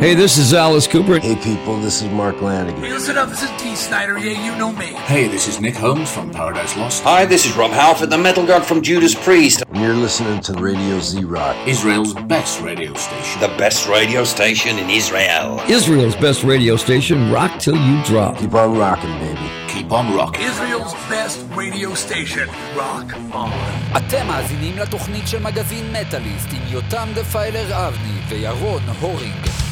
Hey, this is Alice Cooper. Hey people, this is Mark Lanigan. Hey, listen up, this is Dee Snyder. Yeah, you know me. Hey, this is Nick Holmes from Paradise Lost. Hi, this is Rob Halford, the metal god from Judas Priest. And you're listening to Radio Z Rock, Israel's best radio station. The best radio station in Israel. Israel's best radio station, Rock Till You Drop. Keep on rocking, baby. Keep on rocking. Israel's best radio station. Rock on. אתם מאזינים לתוכנית של מגזין מטאליסט עם יותם דפיילר אבני וירון הורינג.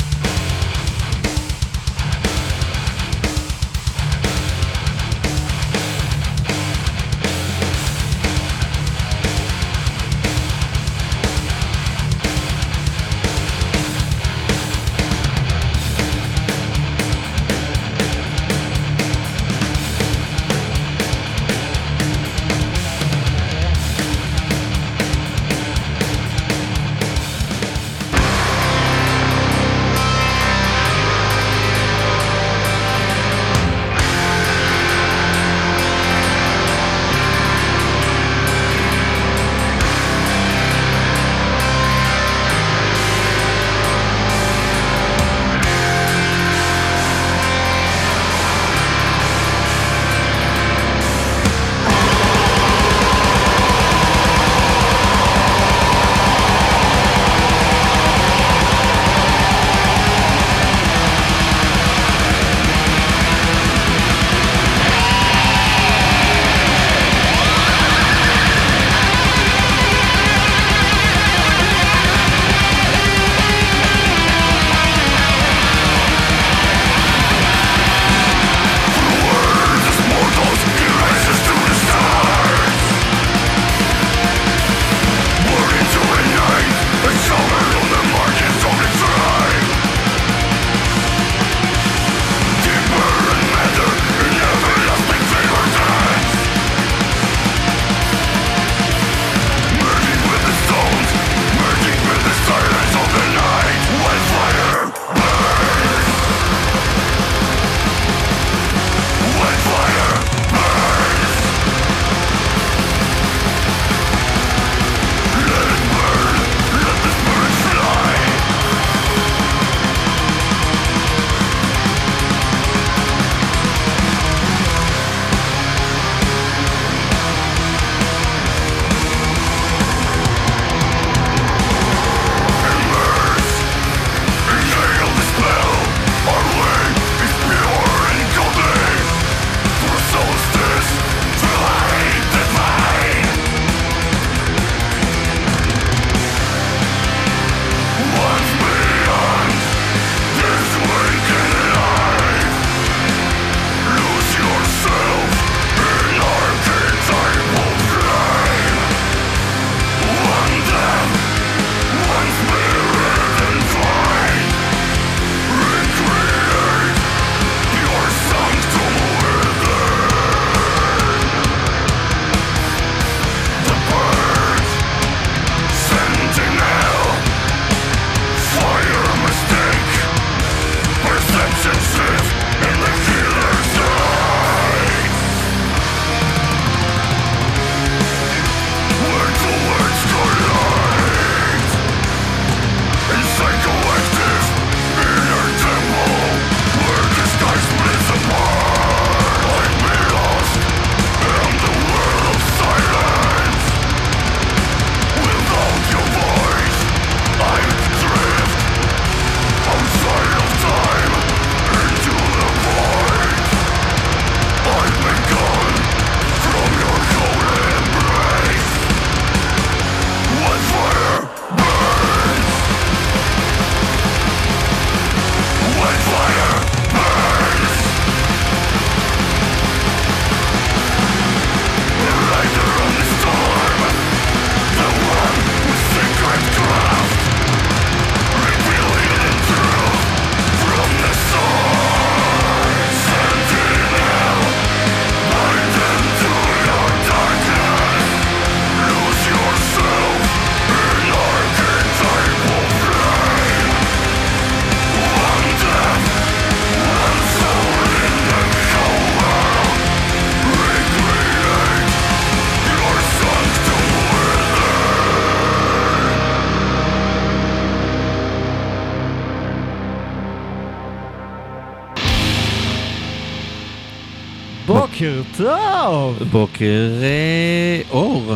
טוב! בוקר אה, אור,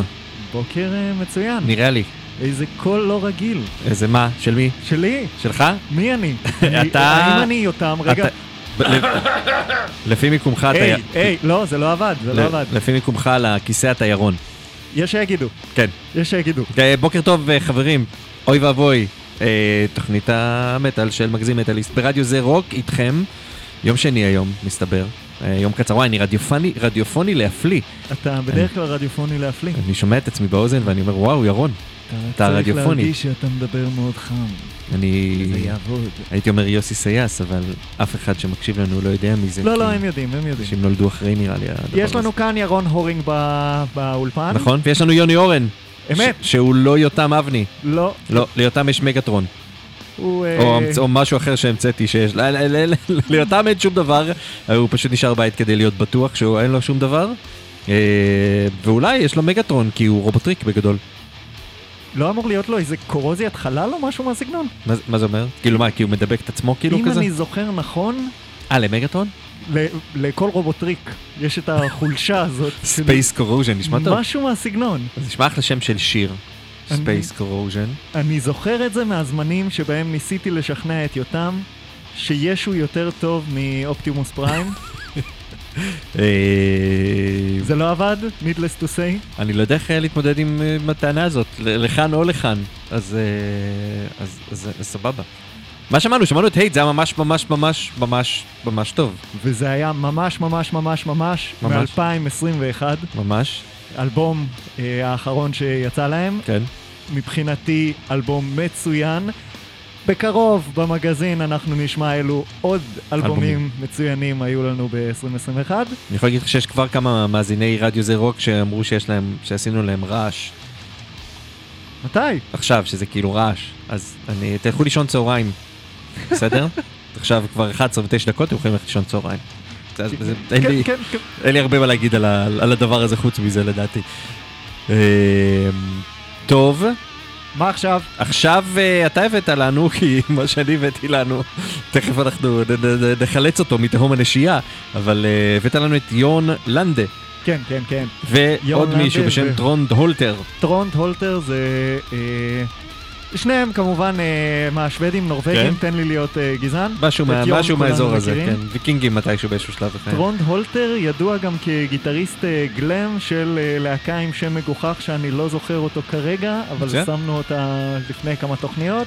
בוקר אה, מצוין. נראה לי. איזה קול לא רגיל. איזה מה? של מי? שלי? שלך? מי אני? אתה- האם אני יותם? רגע. לפי מיקומך אתה... היי, היי, לא, זה לא עבד, זה לא עבד. לפי מיקומך על הכיסא אתה ירון. יש שיגידו, כן. יש שיגידו. אה, בוקר טוב אה, חברים, אוי ואבוי, אה, תוכנית המטאל של מגזין מטאליסט ברדיו זה רוק איתכם. יום שני היום, מסתבר. אה, יום קצר, וואי, אני רדיופוני, רדיופוני להפליא. אתה בדרך כלל רדיופוני להפליא. אני שומע את עצמי באוזן ואני אומר, וואו, ירון, אתה צריך רדיופוני. להרגיש שאתה מדבר מאוד חם, אני... זה יעבוד. הייתי אומר יוסי סייס, אבל אף אחד שמקשיב לנו לא יודע מי זה. לא, לא, הם יודעים, הם יודעים. אנשים נולדו אחרי נראה לי הדבר יש לנו הזה. כאן ירון הורינג באולפן. נכון, ויש לנו יוני אורן. אמת. שהוא לא יותם אבני. לא, לא, ליותם יש מגטרון. הוא... אה, או משהו אחר שהמצאתי שיש. ל- ל- ל- ל- ליותם אין שום דבר, הוא פשוט נשאר בית כדי להיות בטוח שאין לו שום דבר. אה, ואולי יש לו מגטרון, כי הוא רובוטריק בגדול. לא אמור להיות לו איזה קורוזיית חלל או משהו מהסגנון? מה זה- מה זה אומר? כאילו מה, כי הוא מדבק את עצמו כאילו אם כזה? אני זוכר נכון, אה, למגטרון? לכל רובוטריק יש את החולשה הזאת. space corrosion, נשמע טוב. משהו מהסגנון. זה נשמע אחלה שם של שיר. Space corrosion. אני זוכר את זה מהזמנים שבהם ניסיתי לשכנע את יותם שישו יותר טוב מאופטימוס פריים. אה, זה לא עבד? needless to say. אני לא יודע איך להתמודד עם אה, עם הטענה הזאת, לכאן או לכאן, אז אה, אז- סבבה. מה שמענו? שמענו את הייט, זה היה ממש ממש ממש ממש ממש טוב. וזה היה ממש ממש ממש ממש. מ-2021, ממש, אלבום אה, האחרון שיצא להם. כן. מבחינתי אלבום מצוין. בקרוב במגזין אנחנו נשמע אילו עוד אלבומים אלבומים. מצוינים היו לנו ב-2021. אני יכול להגיד לך שיש כבר כמה מאזיני רדיו זה רוק שאמרו שיש להם, שעשינו להם רעש. מתי? עכשיו, שזה כאילו רעש. אז אני, תלכו לישון צהריים, בסדר? עכשיו כבר 11 ו-9 דקות, אתם יכולים ללכת לישון צהריים. אין כן, לי- כן, כן. אין לי הרבה מה להגיד על, הדבר הזה חוץ מזה לדעתי. אה, טוב, מה עכשיו? עכשיו אה, אתה הבאת לנו, כי מה שאני הבאתי לנו, תכף אנחנו נחלץ אותו מתהום הנשייה, אבל אה, הבאת לנו את יורן לנדה, כן, כן, כן. ועוד מישהו בשם טרונד הולטר. טרונד הולטר זה... שניהם כמובן אה, מהשוודים נורבגים, כן. תן לי להיות אה, גזען. משהו, משהו מהאזור הזה, מכירים. כן, ויקינגים מתישהו באיזשהו שלב בחיים. טרונד הולטר ידוע גם כגיטריסט אה, גלאם של להקה עם שם מגוחך שאני לא זוכר אותו כרגע, אבל בסדר. שמנו אותה לפני כמה תוכניות.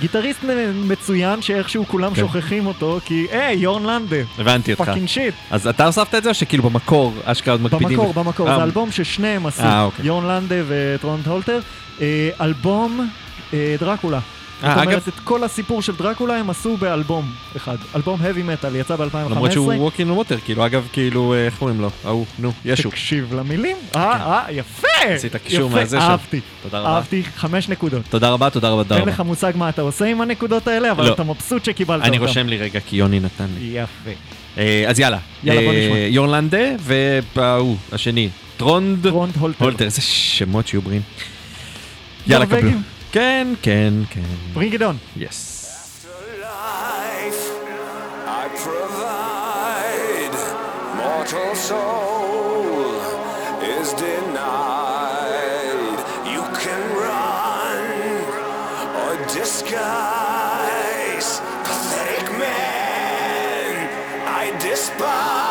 גיטריסט מצוין שאיכשהו כולם כן. שוכחים אותו, כי היי, יורן לנדה, הבנתי אותך. Fucking shit. אז אתה הוספת את זה או שכאילו במקור, אשכרה עוד מקפידים? במקור, במקור, זה אלבום ששניהם עשו, אוקיי. יורן לנדה וטרונד הולטר. אה, אלבום אה, דרקולה. אה, זאת אומרת, את כל הסיפור של דרקולה הם עשו באלבום אחד. אלבום heavy metal, יצא ב-2015. למרות שהוא walking on water, כאילו, אגב, כאילו, איך קוראים לו? ההוא, נו, ישו. תקשיב למילים. אה, אה, יפה! עשית קישור מהזה שם. אהבתי. תודה רבה. אהבתי חמש נקודות. תודה רבה, תודה רבה, תודה אין. לך מושג מה אתה עושה עם הנקודות האלה, אבל לא. אתה מבסוט שקיבלת אותם. אני רושם לי רגע, כי יוני נתן לי. יפה. אז יאללה. יאללה, בוא נשמע. יורלנדה, וההוא, השני. טרונד. הולטר, איזה שמות שיהיו בריאים. יאללה, קבלו. נורבגים. כן, כן, כן. Bring it on. Yes. life I provide. Mortal soul is denied. You can run or disguise. Pathetic man I despise.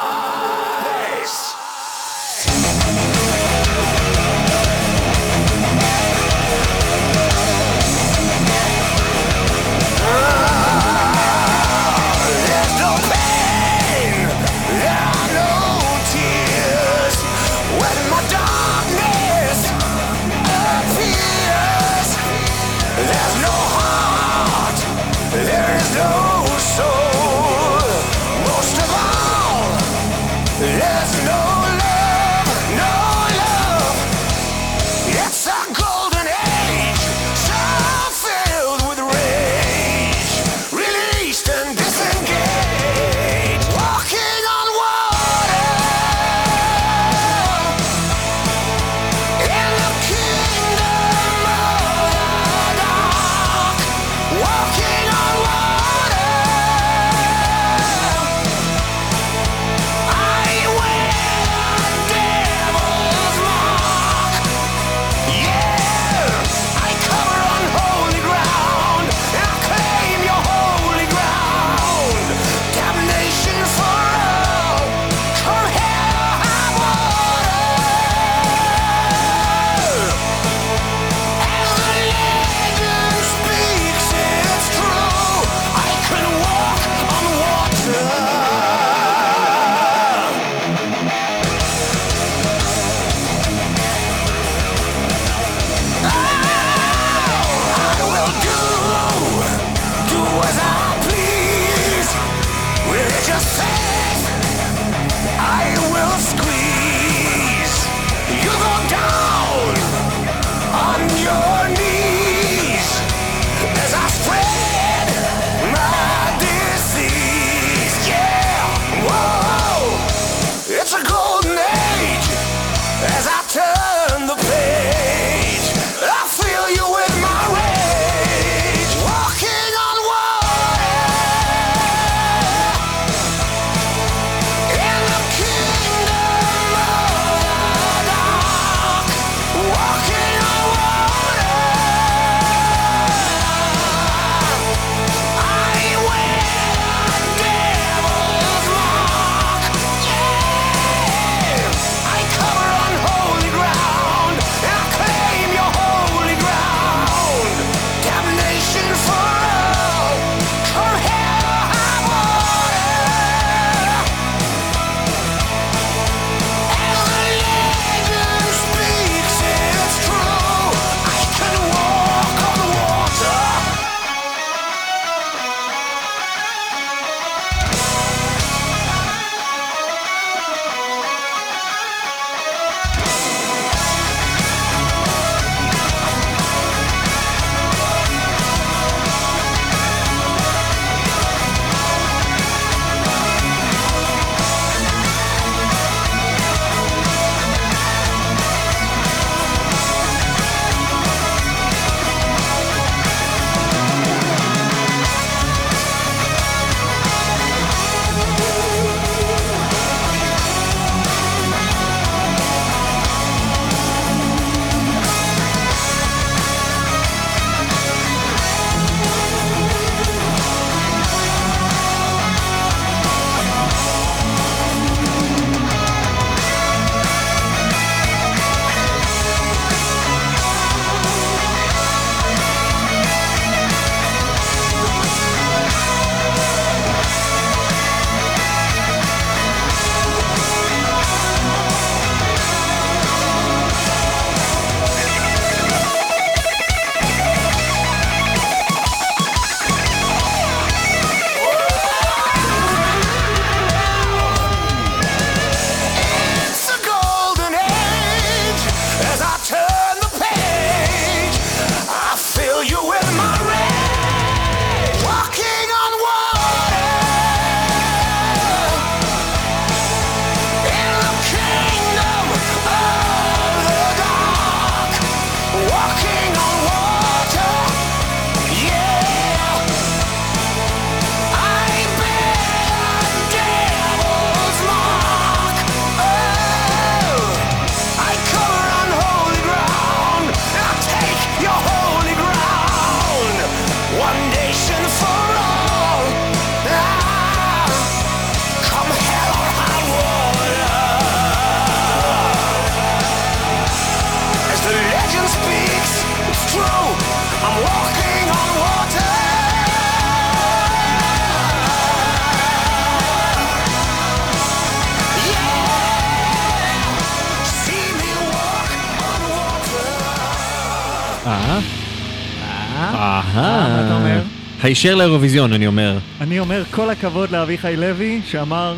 הישר לאירוויזיון, אני אומר. אני אומר כל הכבוד לאביחי לוי שאמר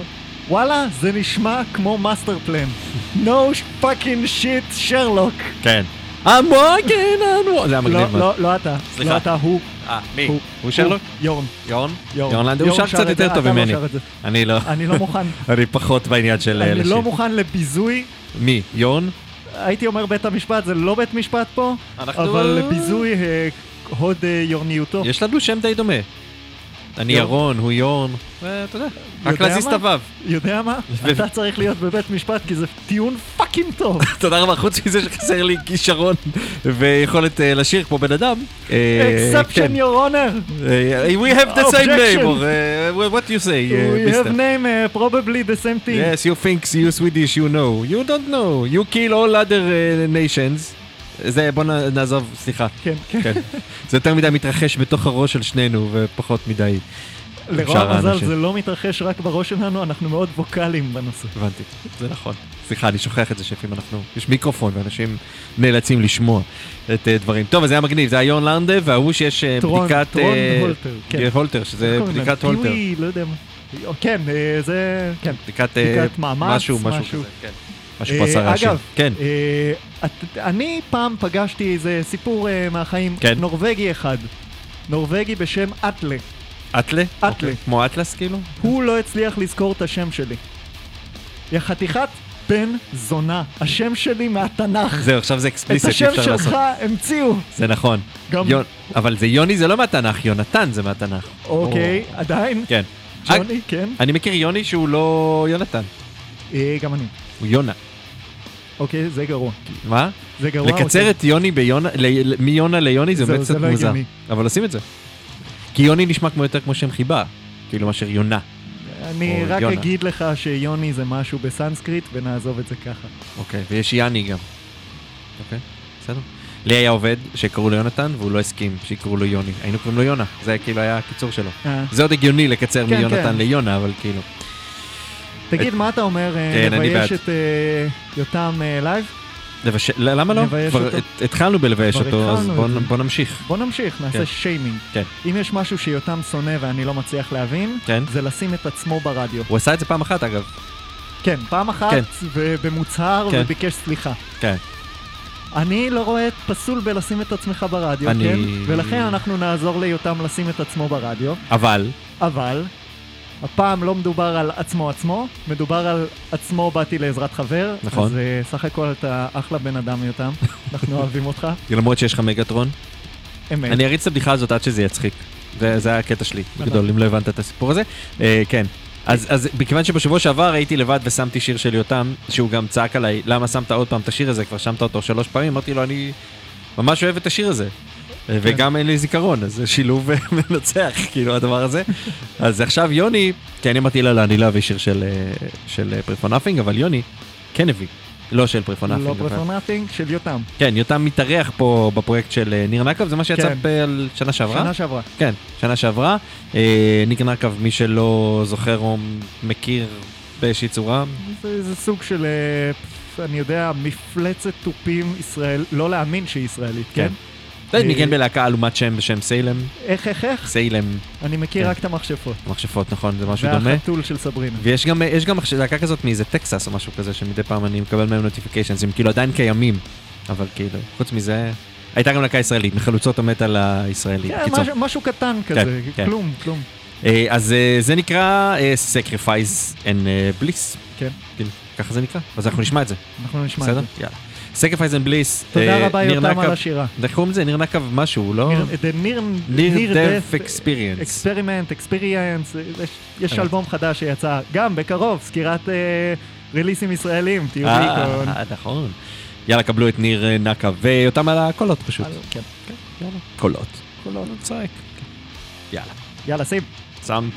וואלה זה נשמע כמו מאסטר פלן. No fucking shit שרלוק. כן. I'm walking on... זה היה מגניב לא, מאוד. לא, לא אתה. סליחה. לא אתה, הוא. אה, מי? הוא. שרלוק? יורן. יורן? יורן. לנדאו? שר קצת יותר טוב לא ממני. אני לא. אני לא מוכן. אני פחות בעניין של אה, אני. לא מוכן לביזוי. מי? יורן? הייתי אומר בית המשפט, זה לא בית משפט פה, אנחנו- אבל ביזוי אה, הוד אה, יורניותו. יש לנו שם די דומה. אני. ירון, הוא יורן. ואתה יודע, רק להזיז את? הוו. יודע מה? אתה צריך להיות בבית משפט כי זה טיעון fucking טוב. תודה רבה, חוץ מזה שחסר לי כישרון ויכולת אה, לשיר כמו בן אדם. אה, exception your honor. אה, we have the same name, or uh, what you say, We have mister? name uh, probably the same thing. Yes, you think you Swedish, you know. You don't know. You kill all other nations. זה, בוא נעזוב, סליחה. כן, כן. כן. זה יותר מדי מתרחש בתוך הראש של שנינו, ופחות מדי. לרוע המזל. זה לא מתרחש רק בראש שלנו, אנחנו מאוד ווקאליים בנושא. הבנתי, זה נכון. סליחה, אני שוכח את זה שלפעמים אנחנו, יש מיקרופון ואנשים נאלצים לשמוע את אה, דברים. טוב, אז זה היה מגניב, זה היה יון לנדה, וההוא שיש אה, בדיקת... טרון אה, הולטר, כן. הולטר, שזה בדיקת? הולטר. לא. כן, זה... כן. בדיקת מאמץ, משהו משהו. כזה, כן. משהו כמו אה, עשרה רעשים. אגב, כן, אה, את- אני פעם פגשתי איזה סיפור אה, מהחיים, כן. נורבגי אחד. נורבגי בשם אטלה. אטלה? אטלה. אוקיי. כמו אטלס כאילו? הוא לא הצליח לזכור את השם שלי. יא חתיכת בן זונה. השם שלי מהתנ"ך. זהו, עכשיו זה את אקספליסט, אי השם אפשר לעשות. שלך המציאו. זה נכון. גם- יון- אבל זה יוני זה לא מהתנ"ך, יונתן זה מהתנ"ך. אוקיי, עדיין. כן. ג'וני, כן. אני מכיר יוני שהוא לא יונתן, אה, גם אני. הוא יונה. אוקיי, זה גרוע. מה? זה גרוע. לקצר אוקיי. את יוני ביונה, מיונה ליוני זה באמת קצת לא מוזר. אבל עושים את זה. כי יוני נשמע כמו יותר כמו שם חיבה, כאילו מאשר יונה. אני רק יונה. אגיד לך שיוני זה משהו בסנסקריט ונעזוב את זה ככה. אוקיי, ויש יאני גם. אוקיי, בסדר. לי היה עובד שקראו לו יונתן והוא לא הסכים שיקראו לו יוני. היינו קוראים לו יונה, זה כאילו היה הקיצור שלו. אה. זה עוד הגיוני לקצר כן, מיונתן כן. ליונה, אבל כאילו. תגיד, מה אתה אומר, אה, כן, לבייש. את אה, יותם אה, live? לבש... למה לא? כבר אותו. התחלנו בלבייש אותו, אז בוא נמשיך. בוא נמשיך, נעשה כן. שיימינג. כן. אם יש משהו שיותם שונא ואני לא מצליח להבין, כן. זה לשים את עצמו ברדיו. הוא עשה את זה פעם אחת אגב. כן, פעם אחת כן. ובמוצהר כן. וביקש סליחה. כן. אני לא רואה פסול בלשים את עצמך ברדיו, אני- כן? ולכן אנחנו נעזור ליותם לשים את עצמו ברדיו, אבל, אבל הפעם לא מדובר על עצמו עצמו, מדובר על עצמו באתי לעזרת חבר. נכון. אז אה, סך הכל אתה אחלה בן אדם יותם, אנחנו אוהבים אותך. למרות שיש לך מגטרון, אמת. אני אריץ את הבדיחה הזאת עד שזה יצחיק. זה, זה היה הקטע שלי, בגדול, אם לא הבנת את הסיפור הזה. אה, כן. אז, אז מכיוון שבשבוע שעבר הייתי לבד ושמתי שיר של יותם, שהוא גם צעק עליי, למה שמת עוד פעם את השיר הזה, כבר שמת אותו שלוש פעמים, אמרתי לו, אני ממש אוהב את השיר הזה. אה, וגם אין לי זיכרון, אז זה שילוב מנצח, כאילו, הדבר הזה. אז עכשיו יוני, כי אני אמרתי, לא, אני לא שיר של, אה, של פרפון נאפינג, אבל יוני כן הביא. לא של פרפון לא נאפינג. פרפר נאטינג של יותם. כן, יותם מתארח פה בפרויקט של אה, ניר נקב, זה מה שיצא כן. שנה שעברה? שנה שעברה. כן, שנה שעברה. אה, ניר נקב, מי שלא זוכר או מכיר באיזושהי צורה, זה, סוג של, אה, אני יודע, מפלצת תופים ישראל, לא להאמין שהיא ישראלית, כן? זה אה, ניגן בלהקה עלומת שם בשם סיילם, איך, איך, איך? סיילם, אני מכיר כן. רק את המכשפות. מכשפות, נכון, זה משהו דומה. והחתול של סברינה. ויש גם, יש גם מחש- להקה כזאת מאיזה טקסס או משהו כזה, שמדי פעם אני מקבל מהם notifications, הם כאילו עדיין קיימים, אבל כאילו, חוץ מזה, הייתה גם להקה ישראלית, מחלוצות המטאל הישראלי. כן. משהו, משהו קטן כזה, כן. כלום, כלום. אה, אז אה, זה נקרא אה, Sacrifice and אה, Bliss, כן, כאילו, ככה זה נקרא, אז אנחנו נשמע את זה. אנחנו נשמע את בסדר? זה. יאללה. Sacrifice and Bliss. תודה אה, רבה יותם על השירה. איך קוראים לזה? ניר נקב משהו, לא? Near אה, Death Experience. Experiment, Experience, יש אה. אלבום חדש שיצא, גם בקרוב, סקירת ריליסים ישראלים, תהיו באיקון. נכון. יאללה, קבלו את ניר נקב ויותם על הקולות פשוט. כן, כן, יאללה. קולות. קולות. צועק. יאללה. יאללה, שים. סאם.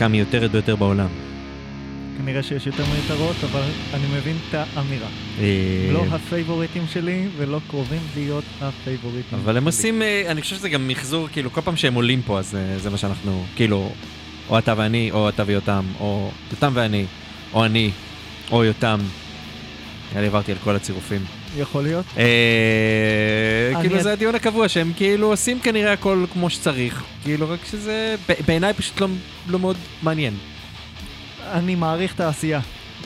הלהקה המיותרת ביותר בעולם. כנראה שיש יותר מיותרות, אבל אני מבין את האמירה. אה, לא הפייבוריטים שלי, ולא קרובים להיות הפייבוריטים אבל הם שלי. עושים, אה, אני חושב שזה גם מחזור, כאילו, כל פעם שהם עולים פה, אז אה, זה מה שאנחנו, כאילו, או אתה ואני, או אתה ויותם, או יותם ואני, או אני, או יותם. נראה לי עברתי על כל הצירופים. יכול להיות. אה, כאילו זה הדיון הקבוע, שהם כאילו עושים כנראה הכל כמו שצריך, כאילו רק שזה בעיניי פשוט לא- לא מאוד מעניין. אני מעריך את העשייה,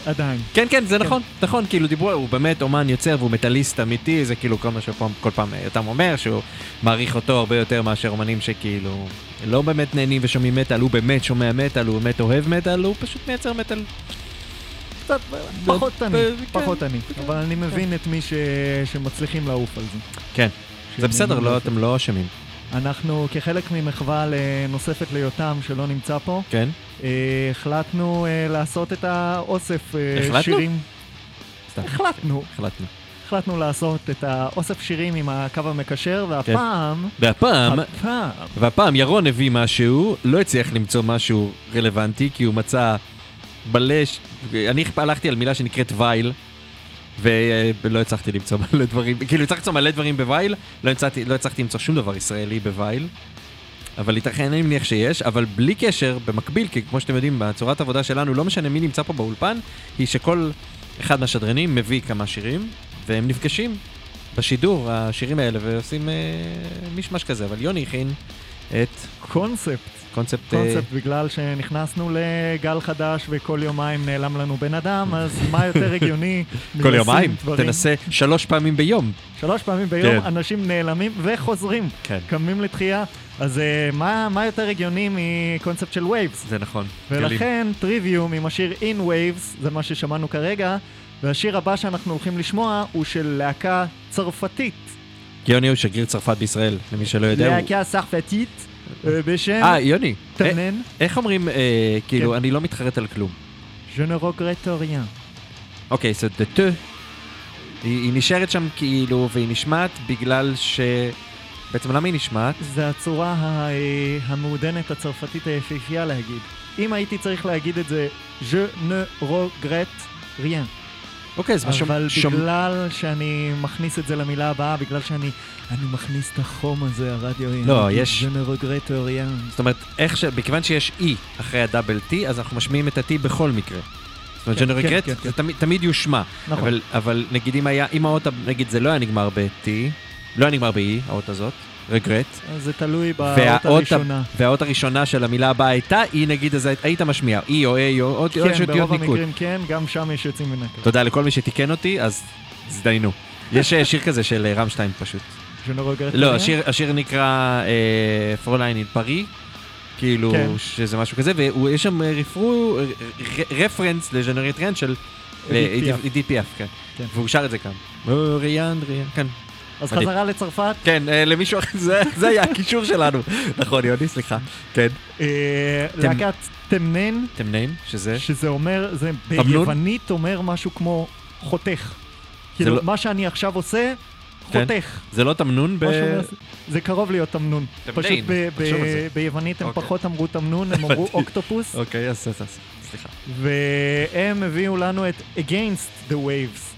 עדיין. כן, כן, זה נכון, נכון, כאילו דיברו, הוא באמת אומן יוצר והוא מטאליסט אמיתי, זה כאילו כל מה שכל כל פעם יותם אומר, שהוא מעריך אותו הרבה יותר מאשר אומנים שכאילו לא באמת נהנים ושומעים מטאל, הוא באמת שומע מטאל, הוא באמת אוהב מטאל, הוא פשוט מייצר מטאל. קצת פחות אני, כן, פחות אני. אבל אני מבין את מי ש- שמצליחים לעוף על זה. כן, זה בסדר, לא. אתם לא אשמים. אנחנו, כחלק ממחווה נוספת ליותם שלא נמצא פה, כן? אה, החלטנו אה, לעשות את האוסף אה, החלטנו? שירים. סתם. החלטנו. החלטנו. החלטנו לעשות את האוסף שירים עם הקו המקשר, כן. והפעם... והפעם, הפעם... והפעם ירון הביא משהו, לא הצליח למצוא משהו רלוונטי, כי הוא מצא מלא, אני הלכתי על מילה שנקראת וייל, ולא הצלחתי למצוא מלא דברים, כאילו הצלחתי למצוא מלא דברים בווייל, לא הצלחתי, לא הצלחתי למצוא שום דבר ישראלי בווייל, אבל ייתכן, אני מניח שיש, אבל בלי קשר, במקביל, כי כמו שאתם יודעים, בצורת עבודה שלנו, לא משנה מי נמצא פה באולפן, היא שכל אחד מהשדרנים מביא כמה שירים, והם נפגשים בשידור, השירים האלה, ועושים אה, מישמש כזה, אבל יוני הכין את קונספט. קונספט... אה, קונספט, בגלל שנכנסנו לגל חדש וכל יומיים נעלם לנו בן אדם, אז מה יותר הגיוני כל יומיים, דברים- תנסה שלוש פעמים ביום. שלוש פעמים ביום כן. אנשים נעלמים וחוזרים, כן. קמים לתחייה, אז אה, מה, מה יותר הגיוני מקונספט של וייבס? זה נכון. ולכן טריוויום עם השיר In Waves, זה מה ששמענו כרגע, והשיר הבא שאנחנו הולכים לשמוע הוא של להקה צרפתית. יוני הוא שגריר צרפת בישראל, למי שלא יודע. הוא- להקה צרפתית אה, בשם אה, יוני, אה, טנן, איך אומרים, אה, כאילו, כן. אני לא מתחרט על כלום. Je ne regrette rien. אוקיי, אז דה טו, היא נשארת שם כאילו, והיא נשמעת בגלל ש... בעצם למה היא נשמעת? זה הצורה אה, המעודנת הצרפתית היפהפייה להגיד. אם הייתי צריך להגיד את זה, je ne regrette rien. אוקיי, אז מה שומע... אבל בגלל שאני מכניס את זה למילה הבאה, בגלל שאני אני מכניס את החום הזה, הרדיו... לא, אני- יש- ne regrette rien. זאת אומרת, איך ש... מכיוון שיש E אחרי הדאבל T, אז אנחנו משמיעים את ה-T בכל מקרה. זאת אומרת, כן, ג'נר כן, רגרט, כן, זה כן. תמיד- תמיד יושמע. נכון. אבל, אבל נגיד אם היה, אם האות, נגיד זה לא היה נגמר ב-T, לא היה נגמר ב-E, האות הזאת, רגרט, זה תלוי באות והאות, הראשונה. והאות הראשונה של המילה הבאה הייתה, היא נגיד, אז היית משמיע, E או A או עוד עוד כן, אותיות ברוב ניקוד. המקרים כן, גם שם יש יוצאים מן הכלל. תודה לכל מי שתיקן אותי, אז הזדיינו. יש אה, שיר כזה של אה, רמשטיין פשוט. לא. השיר, השיר נקרא Fräulein in Paris, כאילו כן. שזה משהו כזה, ויש שם אה, רפרו, רפרנס לז'נרטריאן של אדית פיאף. כן. כן. והוא שר את זה כאן. rien, rien, כן. אז מדהים. חזרה לצרפת. כן, אה, למישהו אחר, זה- זה היה הקישור שלנו. נכון, יוני, סליחה. כן. אה, להקת Temnein, Temnein, שזה? שזה אומר, זה? ביוונית אומר משהו כמו חותך. כאילו, לא- מה שאני עכשיו עושה, כן. חותך. זה לא תמנון ב... זה קרוב להיות תמנון. Temnein, פשוט ב- ב-. ביוונית הם אוקיי. פחות אמרו תמנון, הם אמרו אוקטופוס, אוקיי, אז, סליחה. והם הביאו לנו את Against the Waves.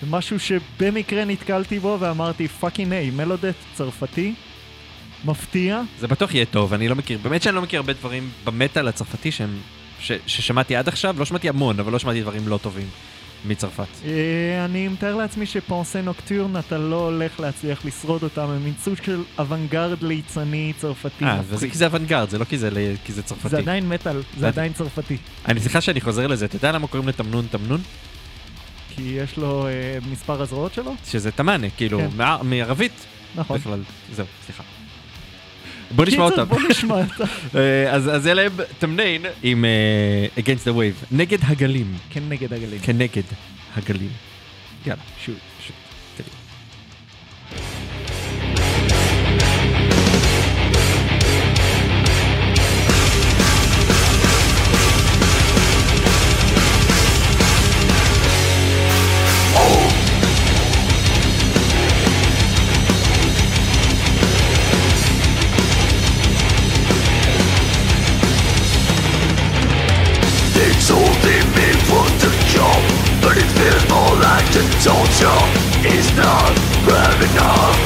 זה משהו שבמקרה נתקלתי בו ואמרתי fucking hey, melodeath צרפתי, מפתיע. זה בטוח יהיה טוב, אני לא מכיר, באמת שאני לא מכיר הרבה דברים במטאל הצרפתי שהם, ש, ששמעתי עד עכשיו, לא שמעתי המון, אבל לא שמעתי דברים לא טובים מצרפת. אה, אני מתאר לעצמי שפונסה נוקטורן אתה לא הולך להצליח לשרוד אותם, הם מין סוג של אוונגרד ליצני צרפתי. אה. וזה כי זה אוונגרד, זה לא כי זה, כי זה צרפתי. זה עדיין מטאל, זה. עדיין צרפתי. אני סליחה שאני חוזר לזה, אתה יודע למה קוראים לתמנון תמנון? כי יש לו אה, מספר הזרועות שלו? שזה תמאנה, כאילו, כן. מערבית נכון. בכלל. זהו, סליחה. בוא נשמע אותם. בוא נשמע אותם. אה, אז אז אלה הם תמנין עם אה, Against the Wave, נגד הגלים, כנגד הגלים. כנגד הגלים. יאללה, שוט, שוט. Torture It's not enough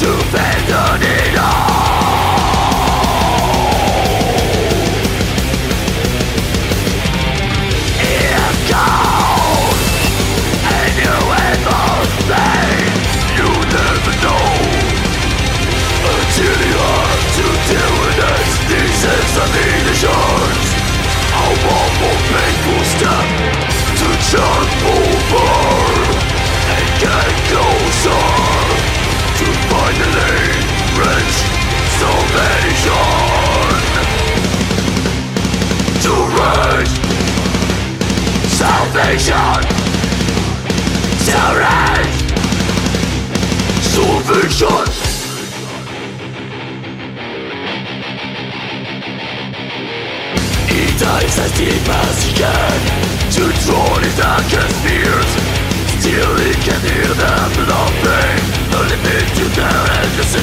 To abandon it all. Here goes And you ever pain You never know. Until you have to deal with it These examinations A one more painful step To jump salvation reach salvation He dives as deep as he can. To drown his darkest fears Still he can hear them laughing A limit to their endless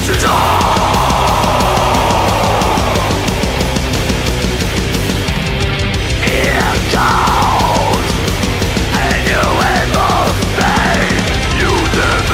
Here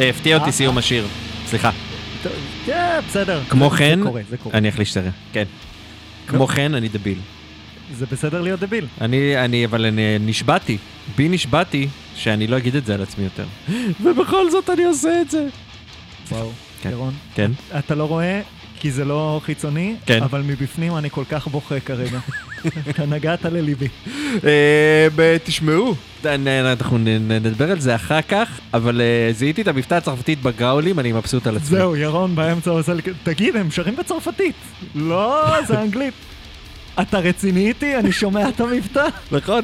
הפתיע אותי אה, סיום השיר. סליחה. כן, בסדר. כמו זה- כן, זה זה. אני אחליש סרט. כן. כמו כן, אני דביל. זה בסדר להיות דביל. אני, אני, אבל אני נשבעתי, בי נשבעתי, שאני לא אגיד את זה על עצמי יותר. ובכל זאת אני עושה את זה. וואו, כן. ירון. כן. אתה לא רואה, כי זה לא חיצוני, כן. אבל מבפנים אני כל כך בוכה כרגע. אתה נגעת לליבי. אה, תשמעו, אנחנו נדבר על זה אחר כך, אבל אה, זיהיתי את המבטא הצרפתית בגראולים, אני מבסוט על עצמי. זהו, ירון באמצע עושה לי... תגיד, הם שרים בצרפתית. לא, זה אנגלית. אתה רציני איתי? אני שומע את המבטא. נכון?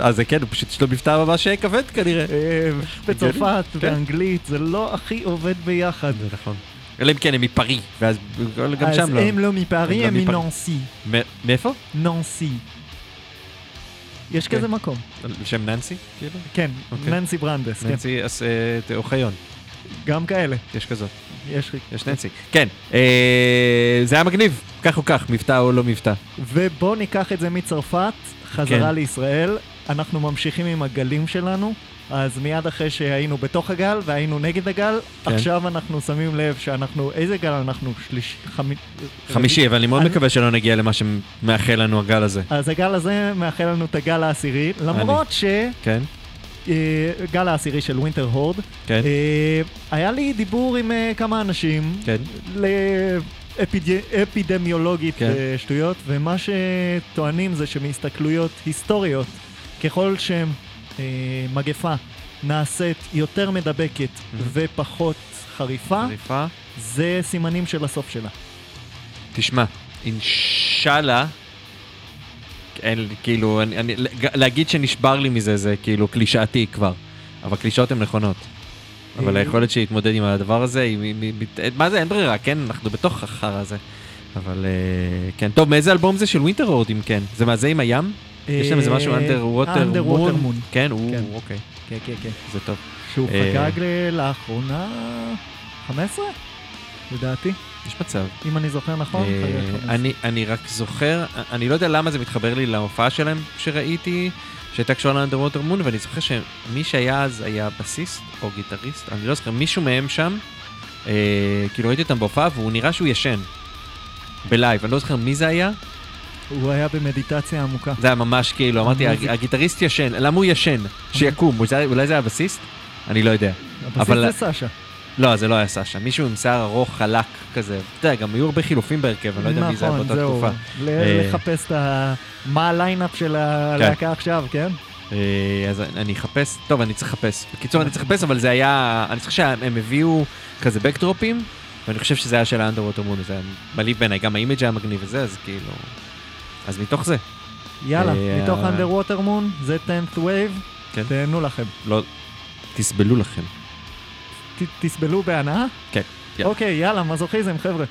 אז זה כן, פשוט יש לו מבטא ממש כבד כנראה. אה, בצרפת, כן. באנגלית, זה לא הכי עובד ביחד. נכון. אלא אם כן הם מפרי, ואז גם אז שם לא. הם לא מפארי, הם לא מפארי. מננסי. מ- מאיפה? ננסי. יש כן. כזה מקום. על שם ננסי? כאילו? כן, אוקיי. ננסי ברנדס, כן. ננסי אס- אה, אוחיון, גם כאלה. יש כזאת. יש לי. יש ננסי. כן, אה, זה היה מגניב, כך או כך, מבטא או לא מבטא. ובואו ניקח את זה מצרפת, חזרה כן. לישראל. אנחנו ממשיכים עם הגלים שלנו. אז מיד אחרי שהיינו בתוך הגל והיינו נגד הגל, כן. עכשיו אנחנו שמים לב שאנחנו, איזה גל אנחנו? שליש... חמי... חמישי, אבל אני מאוד אני- מקווה שלא נגיע למה שמאחל לנו הגל הזה. אז הגל הזה מאחל לנו את הגל העשירי, למרות שגל כן? העשירי של ווינטר הורד, כן? אה, היה לי דיבור עם אה, כמה אנשים, כן. לאפידמיולוגית כן. שטויות, ומה שטוענים זה שמהסתכלויות היסטוריות, ככל שמגפה נעשית יותר מדבקת ופחות חריפה, חריפה. זה סימנים של הסוף שלה. תשמע, אינשאללה, אין, כאילו, אני, אני, להגיד שנשבר לי מזה זה כאילו קלישאתי כבר, אבל קלישאות הן נכונות. אבל אה, היכולת שלי להתמודד עם הדבר הזה, היא, היא, היא, מה זה, אין ברירה, כן? אנחנו בתוך החרא הזה. אבל אה, כן, טוב, מאיזה אלבום זה של Winterhorde אם כן? זה מה זה עם הים? יש להם איזה משהו Underwater Moon? כן, הוא, כן. אוקיי, כן, כן, כן. זה טוב. שהוא אה, חגג לאחרונה 15? לדעתי, יש מצב. אם אני זוכר נכון. אה, חגג 15. אני, אני רק זוכר, אני לא יודע למה זה מתחבר לי להופעה שלהם שראיתי, שהייתה קשורה ל Underwater Moon, ואני זוכר שמי שהיה אז היה בסיסט או גיטריסט, אני לא זוכר, מישהו מהם שם, אה, כאילו ראיתי אותם בהופעה והוא נראה שהוא ישן. בלייב, אני לא זוכר מי זה היה, הוא היה במדיטציה עמוקה. זה היה ממש כאילו, אמרתי, הגיטריסט ישן, למה הוא ישן? שיקום, אולי- זה היה בסיסט? אני לא יודע. הבסיס אבל- זה סשה. לא, זה לא היה סשה, מישהו עם שיער ארוך, חלק כזה. אתה יודע, גם היו הרבה חילופים בהרכב, אני לא יודע מי זה היה נכון, באותה. תקופה. אה, לחפש את ה... מה ה line-up של הלהקה עכשיו, כן? אה, אז אני אחפש, טוב, אני צריך לחפש. בקיצור, אני צריך לחפש, אבל זה היה, אני חושב שהם הביאו כזה backdrop ים, ואני חושב שזה היה של ה Underwater Moon, זה היה מלהיב בעיניי, גם האימג' היה מגניב וזה, אז כאילו... אז מתוך זה, יאללה, אה, מתוך Underwater Moon, זה 10th Wave, כן. תהנו לכם. לא... תסבלו לכם. ת- תסבלו בהנאה? כן, יאללה. אוקיי, יאללה, מזוכיזם, חבר'ה.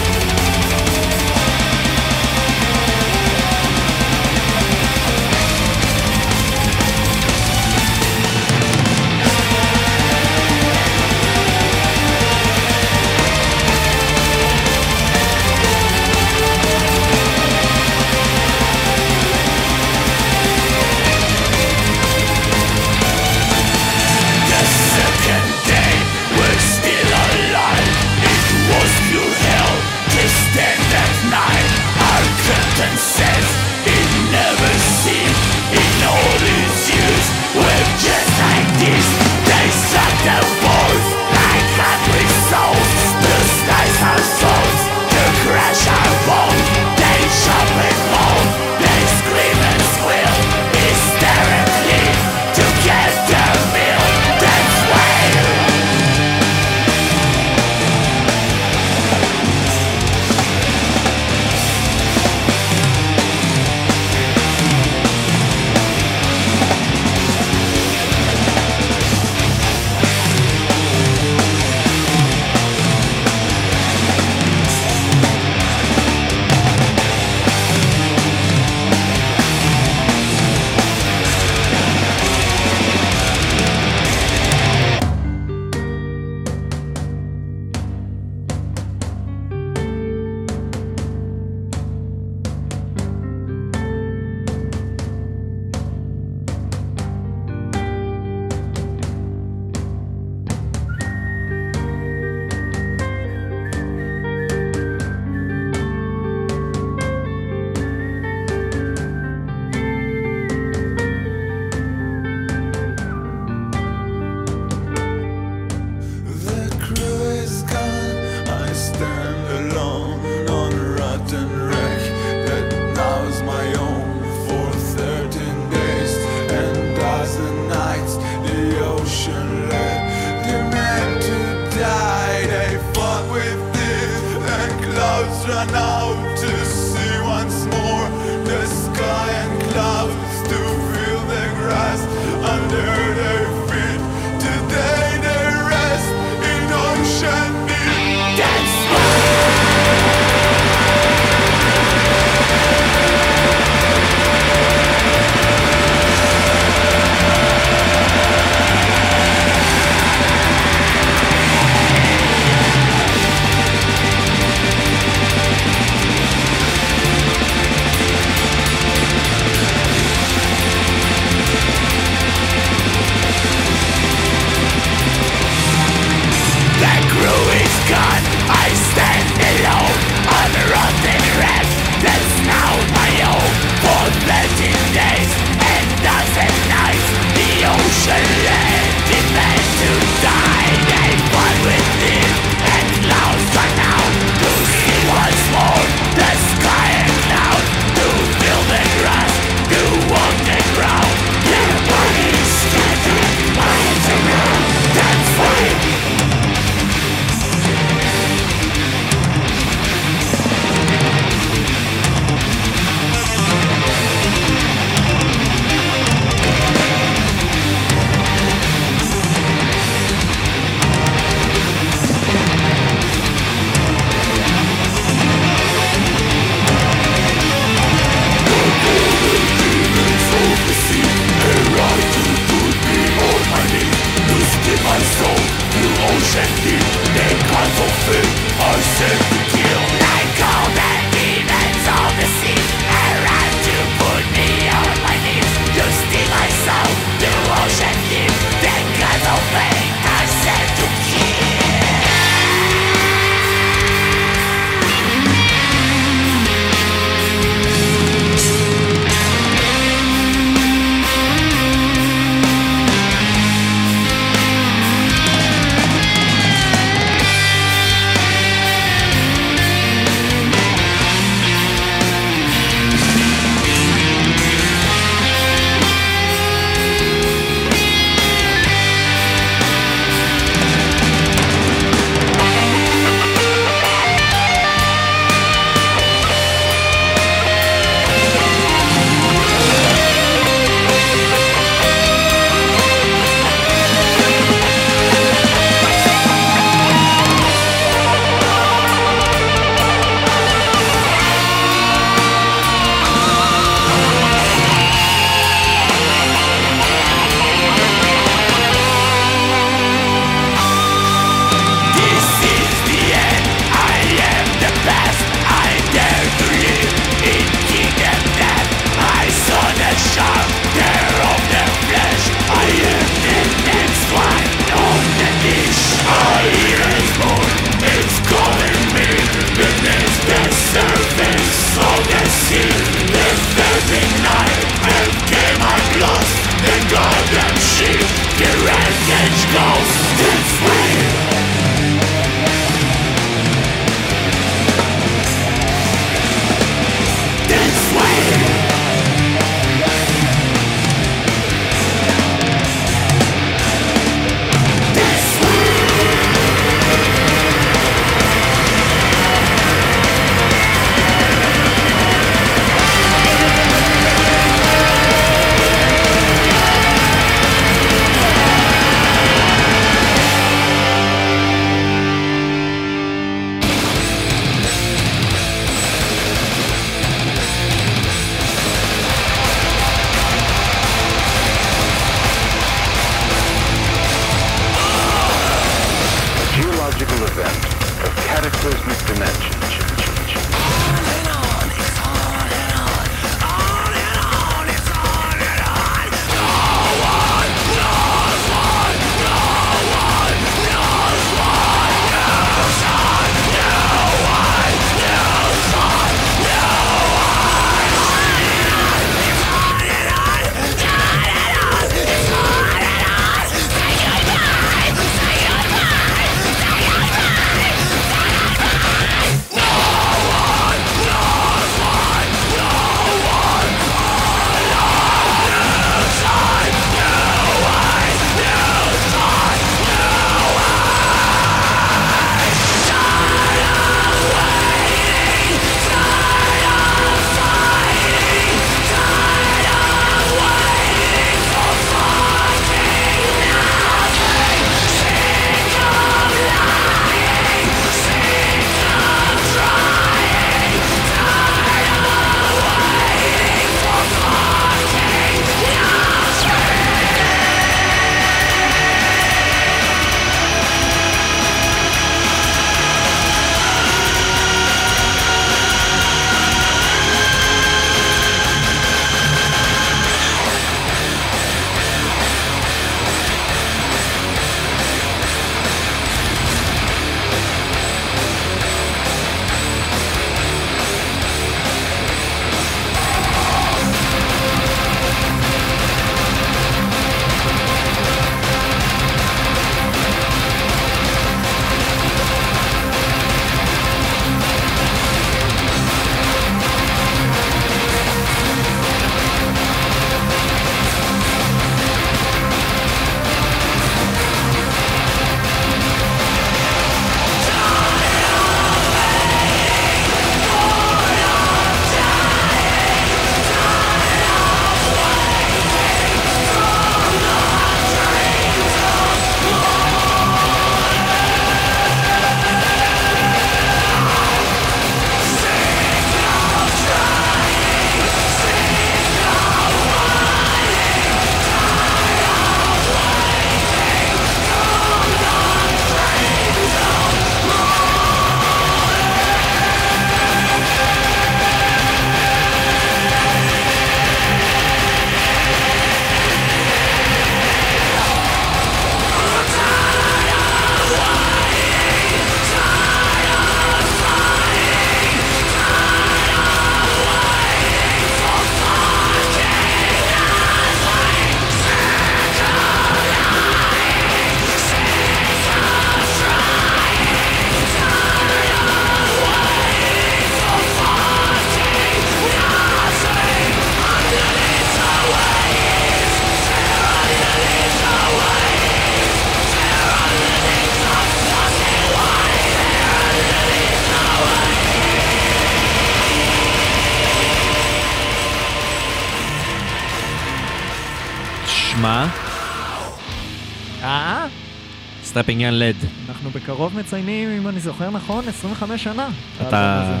בקרוב מציינים, אם אני זוכר נכון, 25 שנה. אתה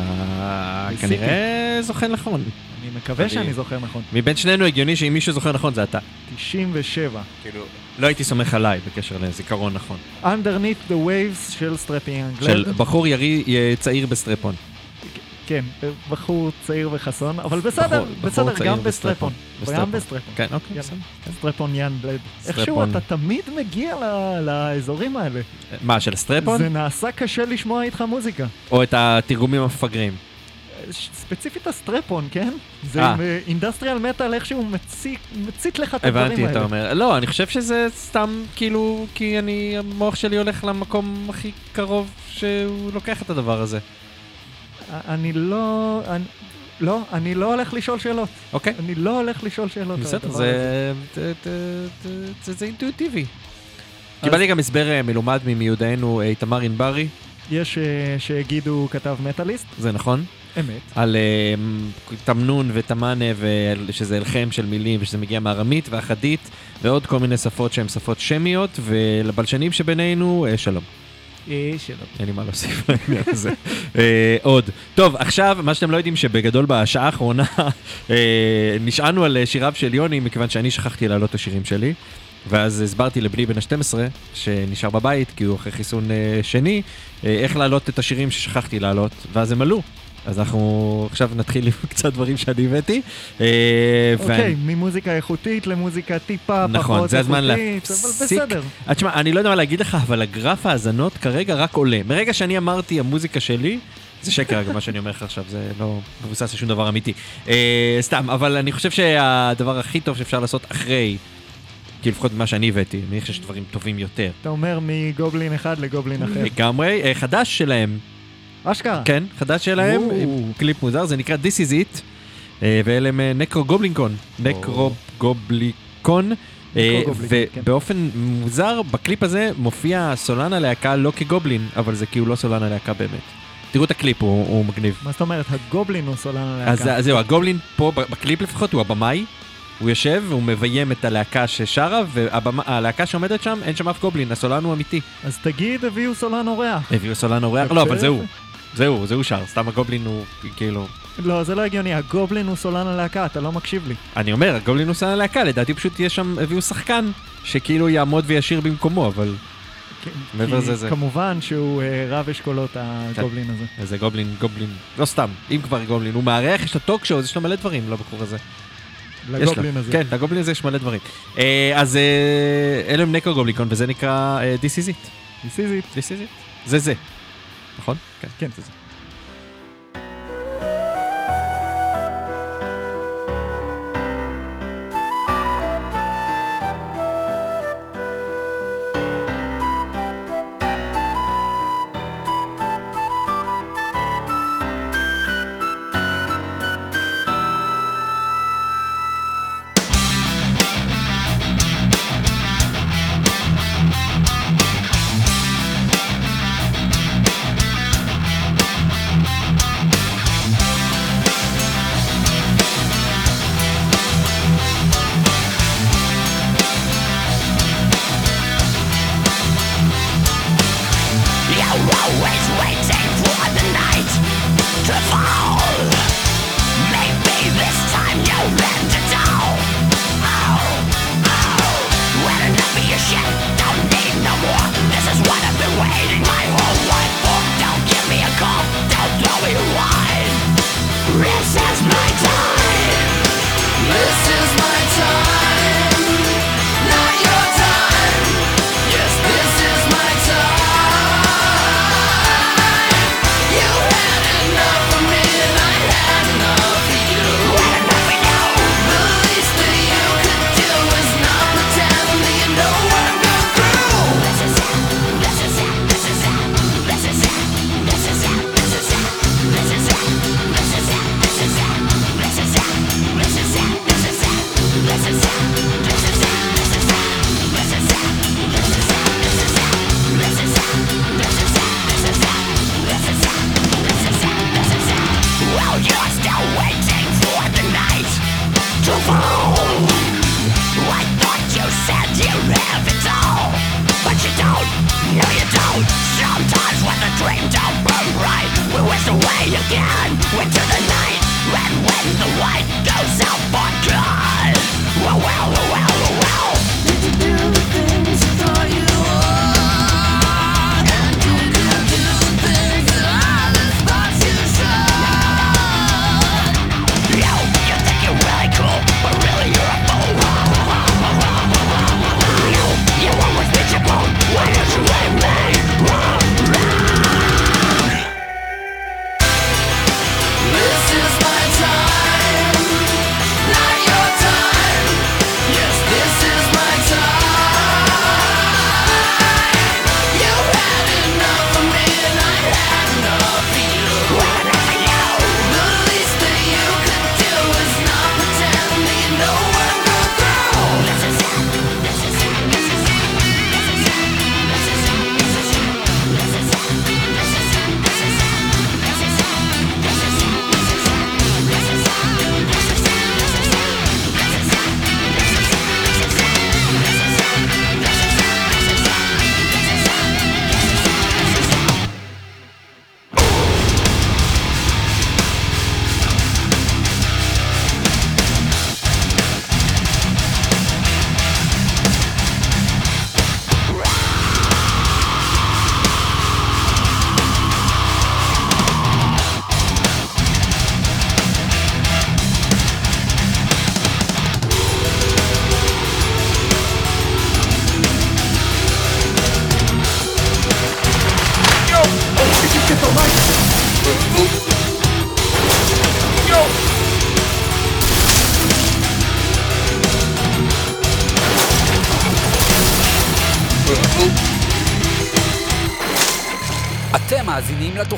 כנראה זוכר נכון. אני מקווה שאני זוכר נכון. מבין שנינו הגיוני שאם מישהו זוכר נכון זה אתה. 97. כאילו, לא הייתי סומך עליי בקשר לזיכרון נכון. Underneath the waves של Strapping Young Lad. של בחור ירי צעיר בסטרפון. כן, בחור צעיר וחסון, אבל בסדר, בחור, בסדר, גם בסטרפון. גם בסטרפון. כן, אוקיי, בסדר. סטרפון Young Lad. איכשהו אתה תמיד מגיע לאזורים האלה. מה, של סטרפון? זה נעשה קשה לשמוע איתך מוזיקה. או את התרגומים המפגרים. ספציפית הסטרפון, כן? זה אה. עם אה, אינדסטריאל מטאל איכשהו מצית לך את הדברים האלה. הבנתי, אתה אומר. לא, אני חושב שזה סתם כאילו, כי אני, המוח שלי הולך למקום הכי קרוב שהוא לוקח את הדבר הזה. אני לא... אני, לא, אני לא הולך לשאול שאלות. אוקיי. אני לא הולך לשאול שאלות. בסדר, זה, זה, זה, זה אינטואיטיבי. קיבלתי גם הסבר אה, מלומד ממיודענו אה, איתמר ענברי. יש אה, שיגידו כתב מטאליסט. זה נכון. אמת. על uh, תמנון ותמנה, ושזה אלחם של מילים, ושזה מגיע מארמית ואחדית, ועוד כל מיני שפות שהן שפות שמיות, ולבלשנים שבינינו, uh, שלום. אה, אין לי מה להוסיף לעניין הזה. אה, עוד. טוב, עכשיו, מה שאתם לא יודעים שבגדול בשעה האחרונה אה, נשענו על שיריו של יוני, מכיוון שאני שכחתי להעלות את השירים שלי. ואז הסברתי לבני בן ה-12, שנשאר בבית, כי הוא אחרי חיסון שני, איך להעלות את השירים ששכחתי להעלות, ואז הם עלו. אז אנחנו עכשיו נתחיל עם קצת דברים שאני הבאתי. אה, אוקיי, ממוזיקה איכותית למוזיקה טיפה פחות איכותית, נכון, זה הזמן להפסיק. אבל בסדר. אה, תשמע, אני לא יודע מה להגיד לך, אבל הגרף האזנות כרגע רק עולה. מרגע שאני אמרתי, המוזיקה שלי... זה שקר, מה שאני אומר לך עכשיו, זה לא מבוסס לשום דבר אמיתי. אה, סתם, אבל אני חושב שהדבר הכי טוב שאפשר לעשות אחרי כי לפחות ממה שאני הבאתי, אני חושב שיש דברים טובים יותר. אתה אומר מגובלין אחד לגובלין אחר. לגמרי, חדש שלהם, אשכרה. כן, חדש שלהם, קליפ מוזר, זה נקרא This is it, אה, ואלה הם אה, Nekrogoblikon, Nekrogoblikon. אה, ובאופן כן. מוזר, בקליפ הזה מופיע סולן הלהקה לא כגובלין, אבל זה כאילו לא סולן הלהקה באמת. תראו את הקליפ, הוא, הוא מגניב. מה זאת אומרת? הגובלין הוא סולן הלהקה. אז זהו, הגובלין פה, בקליפ לפחות, הוא הבמאי. הוא יושב, הוא מביים את הלהקה ששרה, והלהקה שעומדת שם, אין שם אף גובלין, הסולן הוא אמיתי. אז תגיד, הביאו סולן אורח. הביאו סולן אורח, לא, אבל זהו. זהו, זה הוא שר, סתם הגובלין הוא כאילו... לא, זה לא הגיוני, הגובלין הוא סולן הלהקה, אתה לא מקשיב לי. אני אומר, הגובלין הוא סולן הלהקה, לדעתי פשוט יש שם, הביאו שחקן שכאילו יעמוד וישיר במקומו, אבל... כן, מעבר לזה זה. כמובן שהוא אה, רב אשכולות כן. הגובלין הזה. איזה גובלין, גובלין, לא סתם, אם כבר גובלין, הוא מארח, יש לו טוק יש לו מלא דברים לא לבחור הזה. לגובלין הזה. כן, לגובלין הזה יש מלא דברים. אה, אז אה, אלו הם נקו גובליקון וזה נקרא This is it. This is it. זה זה. נכון? כן, כן, זה זה.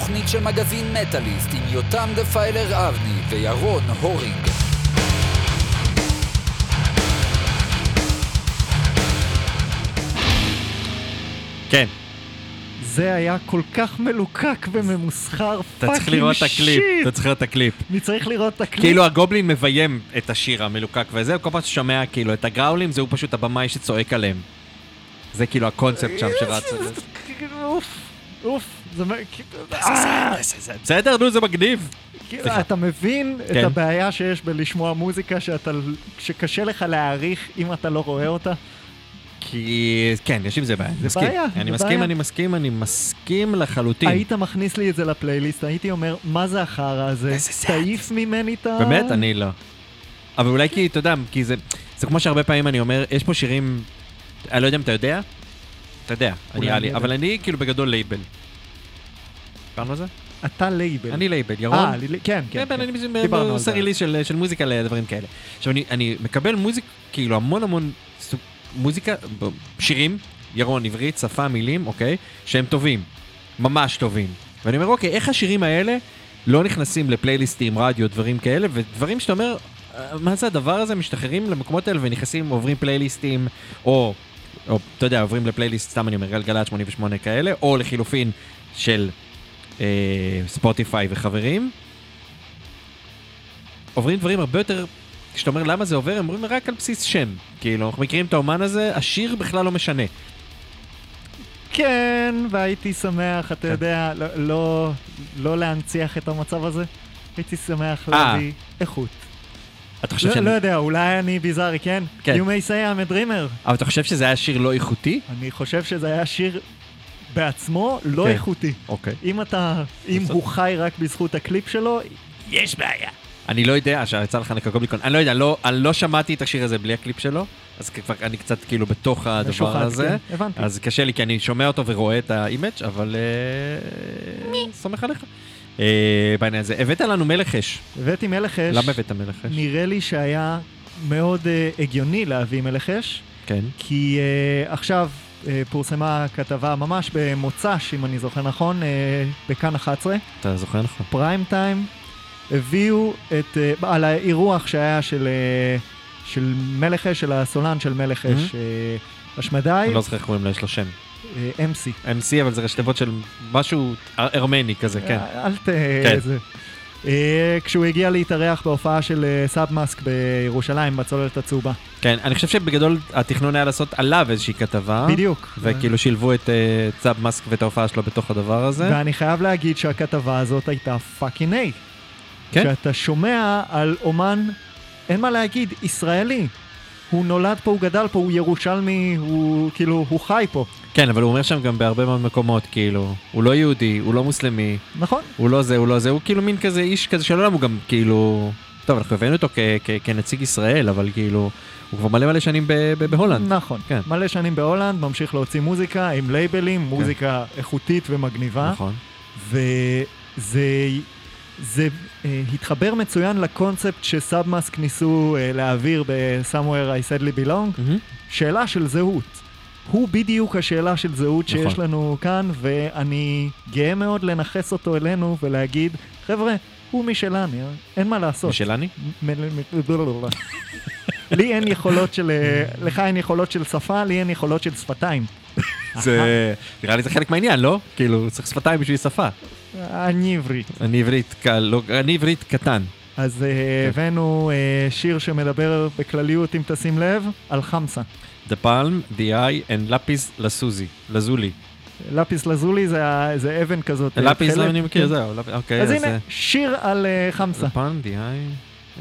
לתוכנית של מגזין מטאליסט עם יותם דפיילר אבני וירון הורינג. כן, זה היה כל כך מלוקק וממוסחר, אתה צריך לראות את הקליפ, אתה צריך לראות את הקליפ. אני צריך לראות את הקליפ. כאילו הגובלין מביים את השיר המלוקק וזה, כל פעם ששומע כאילו את ה growl ים, זהו פשוט הבמאי שצועק עליהם. זה כאילו הקונספט שם שרץ. אוף, אוף, זה... מ- אה, בסדר, נו, זה מגניב. כאילו. אתה מבין את כן. הבעיה שיש בלשמוע מוזיקה שקשה לך להעריך אם אתה לא רואה אותה? כי כן, יש עם זה בעיה. זה מסכים. בעיה, אני זה מסכים, בעיה. אני מסכים, אני מסכים לחלוטין. היית מכניס לי את זה לפלייליסט, הייתי אומר, מה זה החרא הזה? תעיף ממני את ה... באמת? אני לא. אבל אולי כי, אתה יודע, כי זה, זה כמו שהרבה פעמים אני אומר, יש פה שירים, אני לא יודע אם אתה יודע, אתה יודע, נראה אני לי. אבל אני כאילו בגדול לייבל. דיברנו על זה? אתה לייבל. אני לייבל, ירון? אה, כן, כן. כן, כן. אני עושה זה. release של של מוזיקה לדברים כאלה. עכשיו, אני- מקבל מוזיק, כאילו המון המון מוזיקה, שירים, ירון, עברית, שפה, מילים, אוקיי? שהם טובים, ממש טובים. ואני אומר, אוקיי, איך השירים האלה לא נכנסים לפלייליסטים, רדיו, דברים כאלה, ודברים שאתה אומר, "אה, מה זה הדבר הזה? משתחררים למקומות האלה ונכנסים, עוברים פלייליסטים, או, או אתה יודע, עוברים לפלייליסט, סתם אני אומר, גלגלצ 88 כאלה, או לחילופין של אה, ספוטיפיי וחברים. עוברים דברים הרבה יותר, כשאתה אומר למה זה עובר, הם אומרים רק על בסיס שם. כאילו, אנחנו מכירים את האומן הזה, השיר בכלל לא משנה. כן, והייתי שמח, אתה כן. יודע, לא- לא- לא להנציח את המצב הזה. הייתי שמח אה. להביא איכות. אתה חושב לא- שאני... לא יודע, אולי אני ביזארי, כן? כן. You may say I'm a dreamer. אבל אתה חושב שזה היה שיר לא איכותי? אני חושב שזה היה שיר בעצמו לא כן. איכותי. אוקיי. אם אתה, אם בסדר. הוא חי רק בזכות הקליפ שלו, יש בעיה. אני לא יודע, שיצא לך לקגובליקון, אני לא יודע, לא, אני לא שמעתי את השיר הזה בלי הקליפ שלו, אז כבר אני קצת כאילו בתוך הדבר משוחד, הזה. כן, הבנתי. אז קשה לי, כי אני שומע אותו ורואה את ה image, אבל... אה, סומך עליך. אה, בעניין הזה. הבאת לנו מלך אש. הבאתי מלך אש. למה הבאת מלך אש? נראה לי שהיה מאוד אה, הגיוני להביא מלך אש, כן. כי אה, עכשיו פורסמה כתבה ממש במוצ"ש, אם אני זוכר נכון, אה, בכאן 11, אתה זוכר נכון? פריים טיים, הביאו את, אה, על האירוח שהיה של, אה, של מלך אש, של הסולן של מלך אש, Mhm. אה, אשמדי, אני לא זוכר איך קוראים לו, יש לו שם. אה, MC. MC, אבל זה ראשי תיבות של משהו אר- ארמני כזה, כן. אה, אל ת... כן. אה, כשהוא הגיע להתארח בהופעה של אה, Sub-Masq בירושלים, בצוללת הצהובה. כן, אני חושב שבגדול התכנון היה לעשות עליו איזושהי כתבה. בדיוק. וכאילו שילבו את אה, Sub Masq ואת ההופעה שלו בתוך הדבר הזה. ואני חייב להגיד שהכתבה הזאת הייתה fucking A. כן. שאתה שומע על אומן, אין מה להגיד, ישראלי. הוא נולד פה, הוא גדל פה, הוא ירושלמי, הוא כאילו, הוא חי פה. כן, אבל הוא אומר שם גם בהרבה מאוד מקומות, כאילו, הוא לא יהודי, הוא לא מוסלמי, נכון. הוא לא זה, הוא לא זה, הוא כאילו מין כזה איש כזה של עולם, הוא גם כאילו... טוב, אנחנו הבאנו אותו כ- כ- כנציג ישראל, אבל כאילו, הוא כבר מלא מלא שנים ב- ב- בהולנד. נכון. כן. מלא שנים בהולנד, ממשיך להוציא מוזיקה עם לייבלים, מוזיקה איכותית ומגניבה. נכון. וזה זה אה, התחבר מצוין לקונספט שסאבמאסק ניסו אה, להעביר ב-Somewhere I said belong, מהמם. שאלה של זהות. הוא בדיוק השאלה של זהות שיש נכון. לנו כאן, ואני גאה מאוד לנכס אותו אלינו ולהגיד, חבר'ה, הוא משלנו, אין מה לעשות. משלני? לי אין יכולות של... אה, לך אין יכולות של שפה, לי אין יכולות של שפתיים. זה... נראה לי זה חלק מהעניין, לא? כאילו, צריך שפתיים בשביל שפה. אני עברית. אני עברית לא, אני עברית קטן. אז אה, הבאנו אה, שיר שמדבר בכלליות, אם תשים לב, על חמסה. The palm, the eye and לפis לסוזי, לזולי. לפיס לזולי זה, זה אבן כזאת. אה, לפis תכלת. אני מכיר, כן. זהו, אוקיי, אז. הנה, שיר על חמסה. The palm, the eye...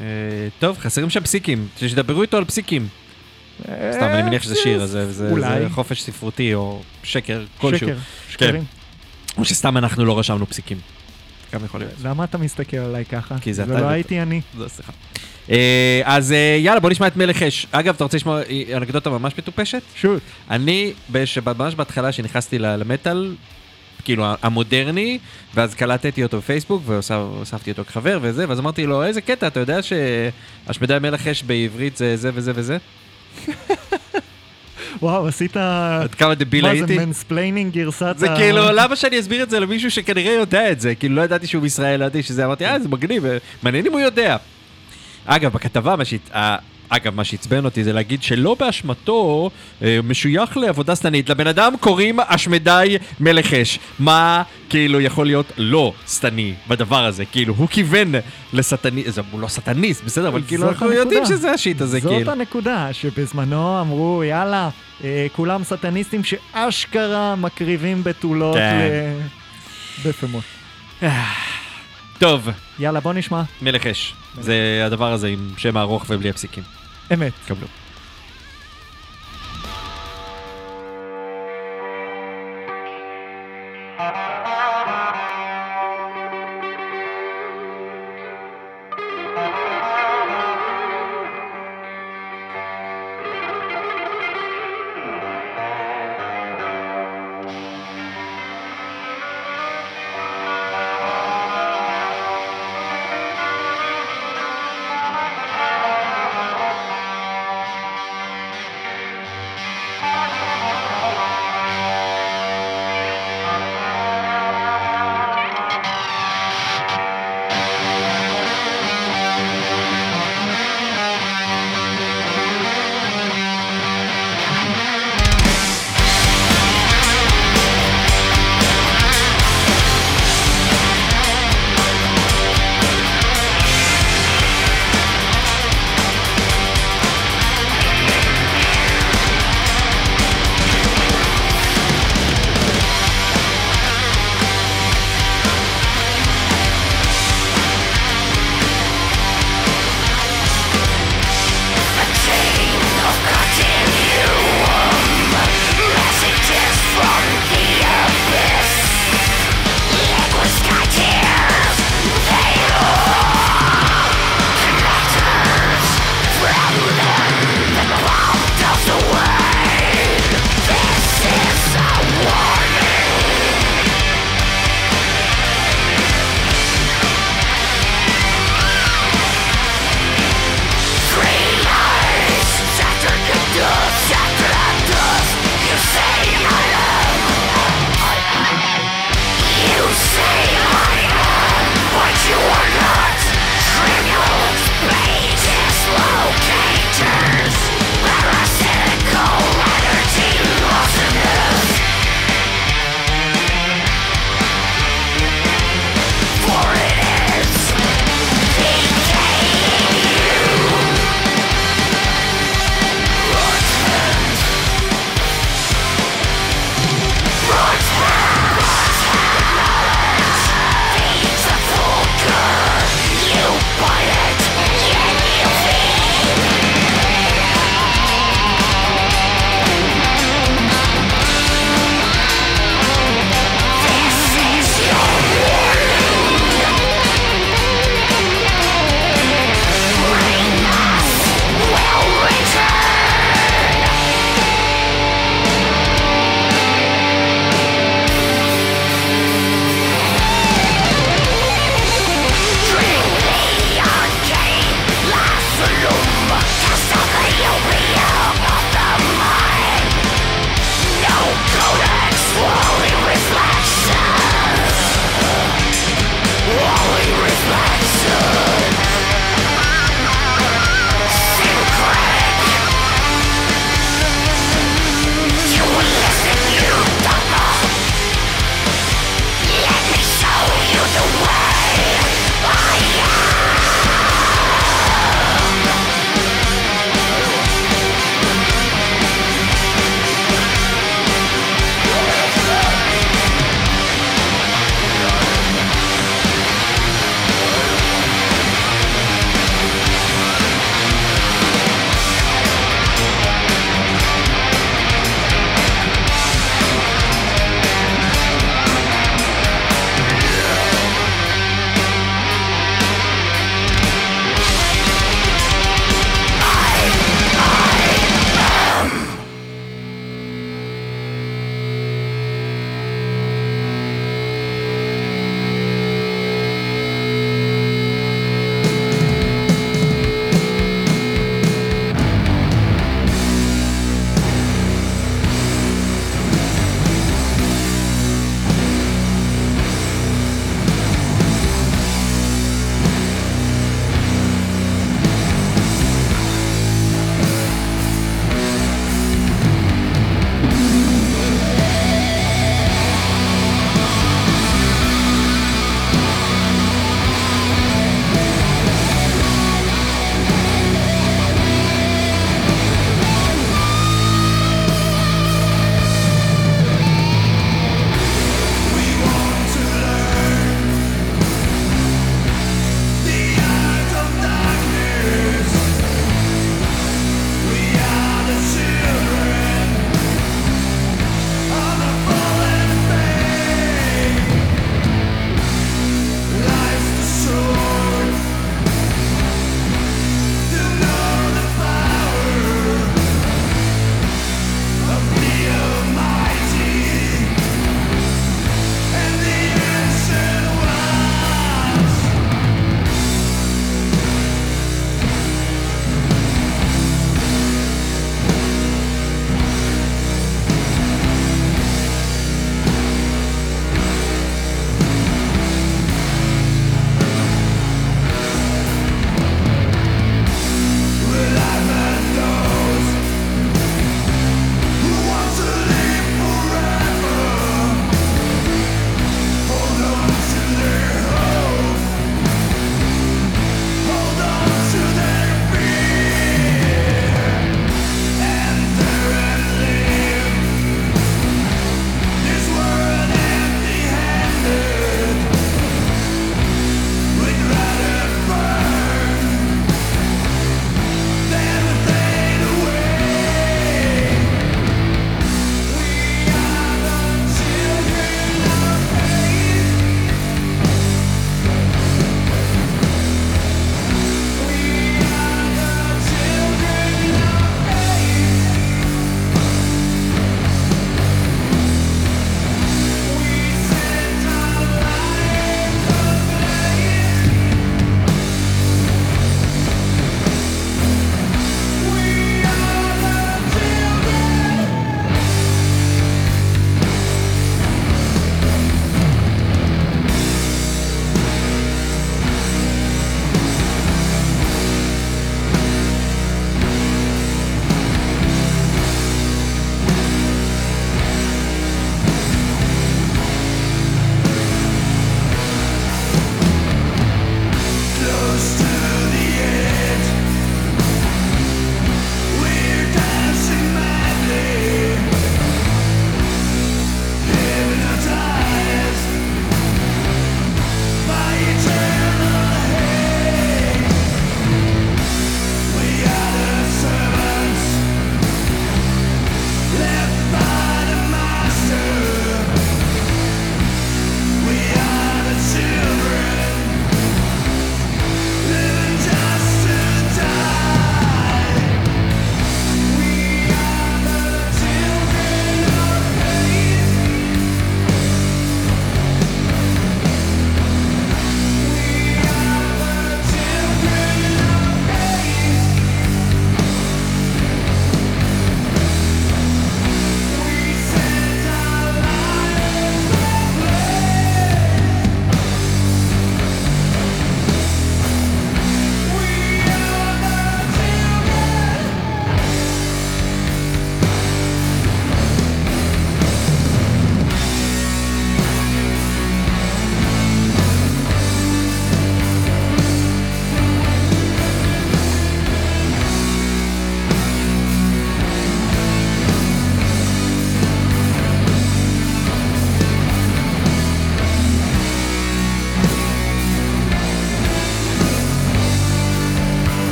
טוב, חסרים שם פסיקים, שתדברו איתו על פסיקים. סתם, אני מניח שזה שיר, אז זה- חופש ספרותי או שקר כלשהו. שקר, שקרים. או שסתם אנחנו לא רשמנו פסיקים. גם יכול להיות. למה אתה מסתכל עליי ככה? כי זה אתה לא הבאת. הייתי אני. לא, סליחה. אה, אז אה, יאללה, בוא נשמע את מלך אש. אגב, אתה רוצה לשמוע אה, אנקדוטה ממש מטופשת? שוט. אני, ממש בהתחלה שנכנסתי ל- למטאל, כאילו המודרני, ואז קלטתי אותו בפייסבוק והוספתי אותו כחבר וזה, ואז אמרתי לו, איזה קטע, אתה יודע שהשמדי המלך אש בעברית זה זה וזה וזה? וואו, עשית... עד כמה דביל מה הייתי? זה mansplaining גרסת זה ה- כאילו, למה שאני אסביר את זה למישהו שכנראה יודע את זה? כאילו, לא ידעתי שהוא מישראל, ידעתי שזה, אמרתי, אה, זה מגניב, אה, מעניין אם הוא יודע. אגב, בכתבה, מה שהת- אה, אגב, מה שעצבן אותי זה להגיד שלא באשמתו אה, משוייך לעבודה שטנית. לבן אדם קוראים אשמדי מלך אש. מה כאילו יכול להיות לא שטני בדבר הזה? כאילו, הוא כיוון לשטני, זה- הוא לא שטניסט, בסדר, אבל כאילו, זאת אנחנו הנקודה. יודעים שזה השיט הזה, זאת כאילו. הנקודה, שבזמנו אמרו, יאללה, אה, כולם סטניסטים שאשכרה מקריבים בתולות כן. ל- בפמות. טוב, יאללה, בוא נשמע. מלך אש. זה הדבר הזה עם שם ארוך ובלי הפסיקים. Einmitt. Gamlu.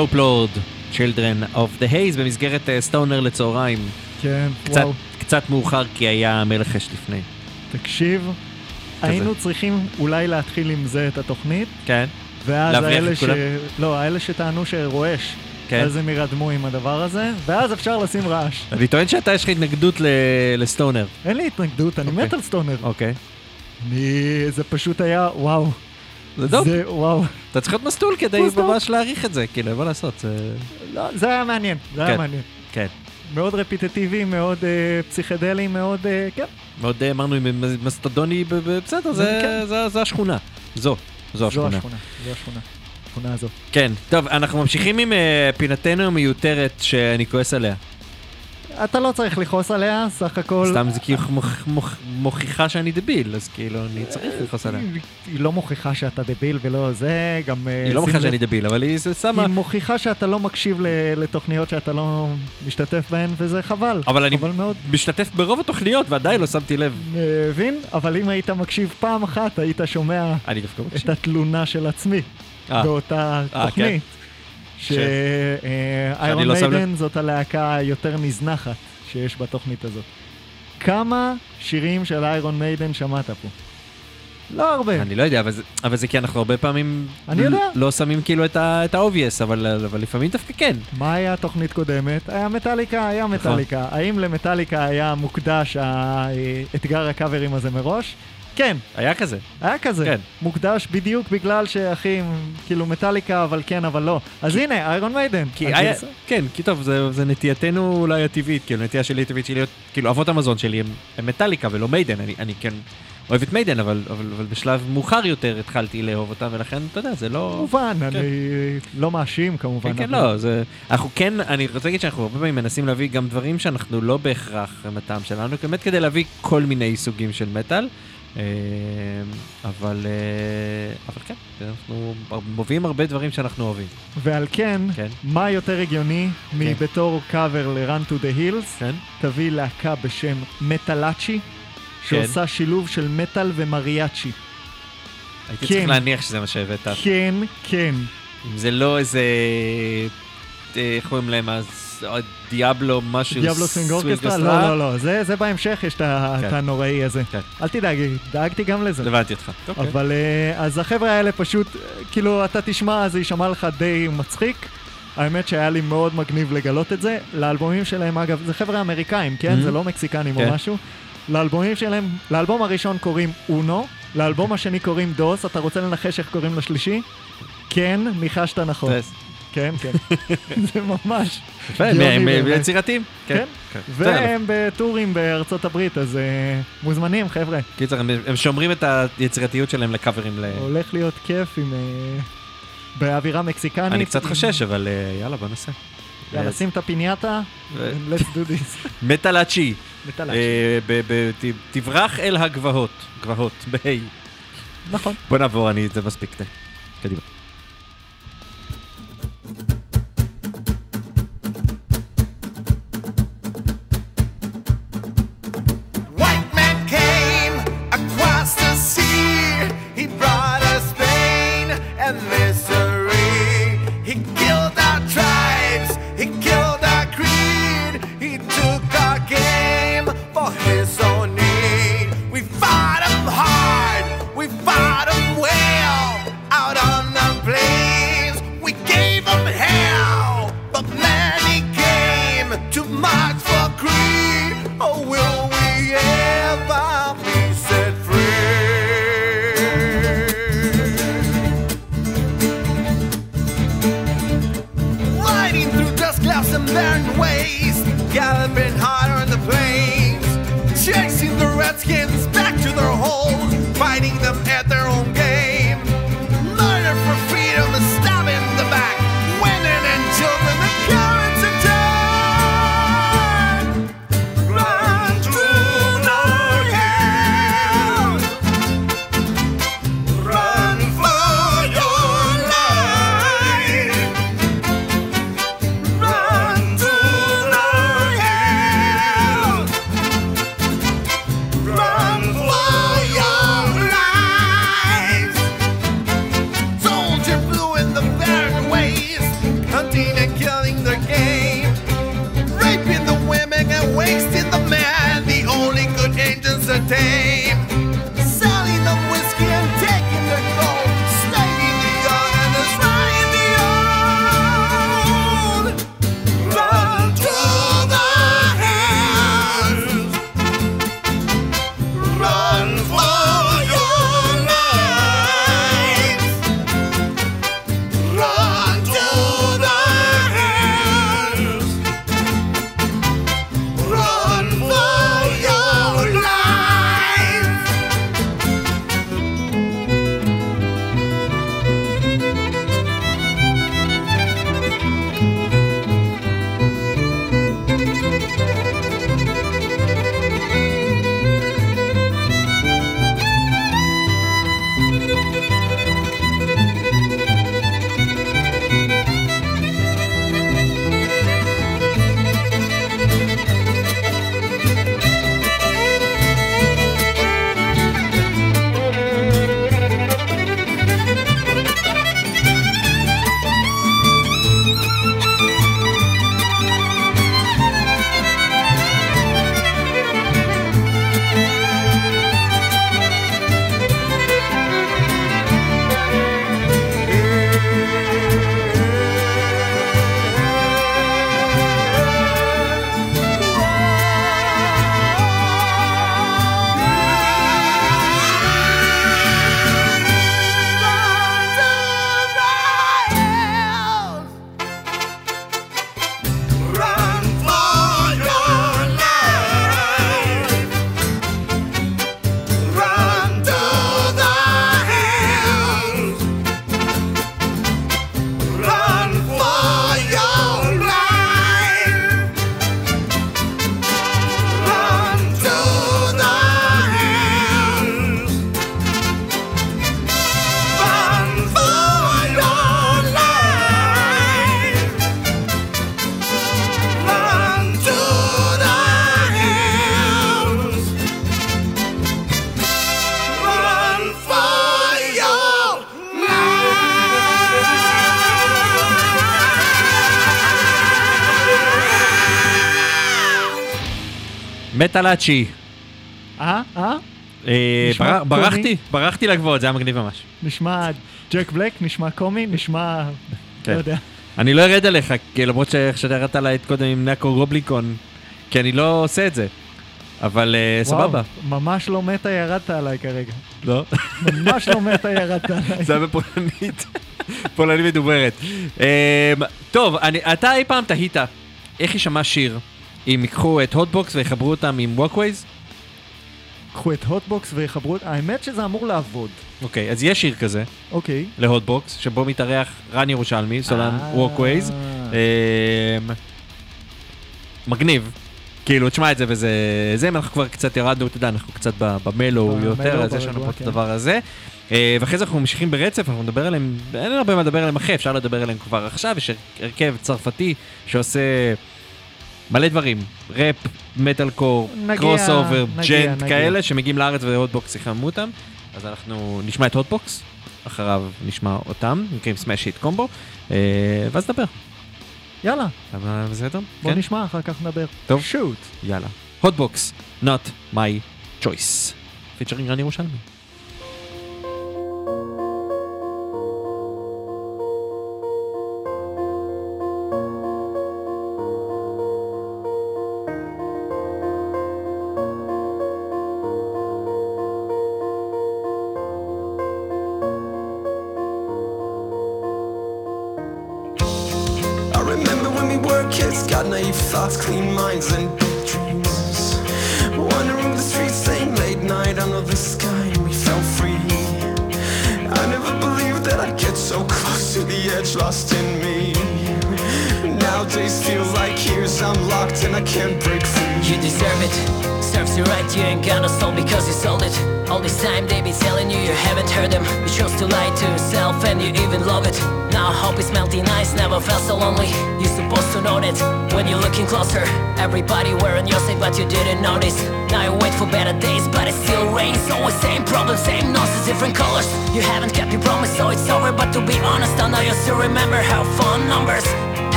דופ לורד, Children of the Haze, במסגרת אה, סטונר לצהריים. כן, קצת, וואו. קצת מאוחר כי היה מלך אש לפני. תקשיב, היינו צריכים אולי להתחיל עם זה את התוכנית, כן? ואז האלה ש... כולם? לא, האלה שטענו שרועש, כן. אז הם ירדמו עם הדבר הזה, ואז אפשר לשים רעש. אני טוען שאתה יש לך התנגדות ל- לסטונר. אין לי התנגדות, אני אוקיי. מת על סטונר. אוקיי. אני... זה פשוט היה, וואו. זה דופ. זה, וואו. אתה צריך להיות מסטול כדי. ממש להעריך את זה, כאילו, מה לעשות, זה... לא, זה היה מעניין, זה היה כן. מעניין. כן. מאוד רפיטטיבי, מאוד אה, פסיכדלי, מאוד, אה, כן. מאוד אה, אמרנו ב- בסדר, זה- כן. זה השכונה. זו, זו זו השכונה. השכונה, זו השכונה. השכונה הזו. כן, טוב, אנחנו ממשיכים עם פינתנו המיותרת שאני כועס עליה. אתה לא צריך לכעוס עליה, סך הכל... סתם זה כאילו מוכ- מוכ- מוכיחה שאני דביל, אז כאילו, אני צריך לכעוס עליה. היא- לא מוכיחה שאתה דביל ולא זה, גם... אה, היא לא מוכיחה שאני דביל, אבל היא שמה... היא מוכיחה שאתה לא מקשיב לתוכניות שאתה לא משתתף בהן, וזה חבל. אבל אני. משתתף ברוב התוכניות ועדיין לא שמתי לב. מבין? אבל אם היית מקשיב פעם אחת, היית שומע את. התלונה של עצמי אה, באותה אה, תוכנית. ש- שאיירון שאני לא שם לב. מיידן זאת הלהקה היותר נזנחת שיש בתוכנית הזאת. כמה שירים של איירון מיידן שמעת פה? לא הרבה. אני לא יודע, אבל זה- אבל זה כי אנחנו הרבה פעמים... אני יודע. לא שמים כאילו את ה- את ה-obvious, אבל אבל לפעמים דווקא כן. מה היה תוכנית קודמת? היה מטאליקה, היה נכון. מטאליקה. האם למטאליקה היה מוקדש האתגר הקאברים הזה מראש? כן, היה כזה. היה כזה. כן. מוקדש בדיוק בגלל שאחים, כאילו מטאליקה, אבל כן, אבל לא. אז הנה, איירון מיידן. כי היה, גרסה- כן, כי טוב, זה, זה נטייתנו אולי הטבעית, כאילו, נטייה שלי הטבעית שלי להיות, כאילו, אבות המזון שלי הם, הם מטאליקה ולא מיידן, אני, אני כן אוהב את מיידן, אבל, אבל, אבל בשלב מאוחר יותר התחלתי לאהוב אותם, ולכן, אתה יודע, זה לא... כמובן, אני לא מאשים כמובן. כן, כן, אבל- לא, זה... אנחנו כן, אני רוצה להגיד שאנחנו הרבה פעמים מנסים להביא גם דברים שאנחנו לא בהכרח הם הטעם שלנו, באמת כדי להביא כל מיני סוגים של מטאל. אה, אבל, אה, אבל כן, אנחנו מביאים הרבה דברים שאנחנו אוהבים. ועל כן, כן. מה יותר הגיוני מבתור קאבר ל-run to the hills, כן? תביא להקה בשם Metalachi, שעושה שילוב של מטאל ומריאצ'י. הייתי כן. צריך להניח שזה מה שהבאת. כן, כן. אם זה לא איזה... אה, איך קוראים להם אז? Diablo משהו? דיאבלו Swing Orchestra? לא, לא, לא, זה זה בהמשך, יש את כן. הנוראי הזה. כן. אל תדאג, דאגתי גם לזה. הבנתי אותך. אוקיי. אבל אה, אז החבר'ה האלה פשוט, אה, כאילו, אתה תשמע, זה יישמע לך די מצחיק. האמת שהיה לי מאוד מגניב לגלות את זה. לאלבומים שלהם, אגב, זה חבר'ה אמריקאים, כן? Mhm. זה לא מקסיקנים כן. או משהו. לאלבומים שלהם, לאלבום הראשון קוראים אונו, לאלבום השני קוראים דוס, אתה רוצה לנחש איך קוראים לשלישי? כן, ניחשת נכון. טס. כן, כן. זה ממש. הם אה. יצירתיים. כן. בסדר. והם בטורים בארצות הברית, אז אה, מוזמנים, חבר'ה. קיצר, הם- הם שומרים את היצירתיות שלהם לקאברים. הולך להיות כיף עם... אה, באווירה מקסיקנית. אני קצת חושש, אבל יאללה, בוא נעשה. יאללה, שים את הפינייתה, let's do this. ב- ת- תברח אל הגבהות. גבהות, בה"א. נכון. בוא נעבור, אני, זה מספיק. די. קדימה. מטאלאצ'י. אה? אה? אה, נשמע קומי. ברחתי, ברחתי לגבוהות, זה היה מגניב ממש. נשמע ג'ק בלק? נשמע קומי? נשמע... כן. לא יודע. אני לא ארד עליך, למרות שאיך שירדת עליי קודם עם נקו גובליקון, כי אני לא עושה את זה. אבל אה, סבבה. ממש לא מטה ירדת עליי כרגע. לא? ממש לא מטה ירדת עליי. זה היה בפולנית, פולנית מדוברת. אמ, טוב, אני- אתה אי פעם תהית איך יישמע שיר אם ייקחו את Hotbox ויחברו אותם עם Walkways? קחו את Hotbox ויחברו... האמת שזה אמור לעבוד. אוקיי, אז יש שיר כזה אוקיי. ל Hotbox, שבו מתארח רן ירושלמי, סולן אה. Walkways. אמ, מגניב. כאילו, תשמע את זה וזה... זה, אם אנחנו כבר קצת ירדנו, אתה יודע, אנחנו קצת ב- ב mellow ב mellow, יותר, אז יש לנו פה את כן. הדבר הזה. אה, ואחרי זה אנחנו ממשיכים ברצף, אנחנו נדבר עליהם, אין הרבה מה לדבר עליהם אחרי, אפשר לדבר עליהם כבר עכשיו, יש הרכב צרפתי שעושה מלא דברים, ראפ, metalcore, crossover, djent. כאלה, שמגיעים לארץ ו Hotbox יחממו אותם, אז אנחנו נשמע את Hotbox, אחריו נשמע אותם, נקראים Smash Hit Combo, ואז נדבר. יאללה, אבל בסדר? בוא כן? נשמע, אחר כך נדבר. טוב. shoot. יאללה. Hotbox, not my choice. featuring רן ירושלמי.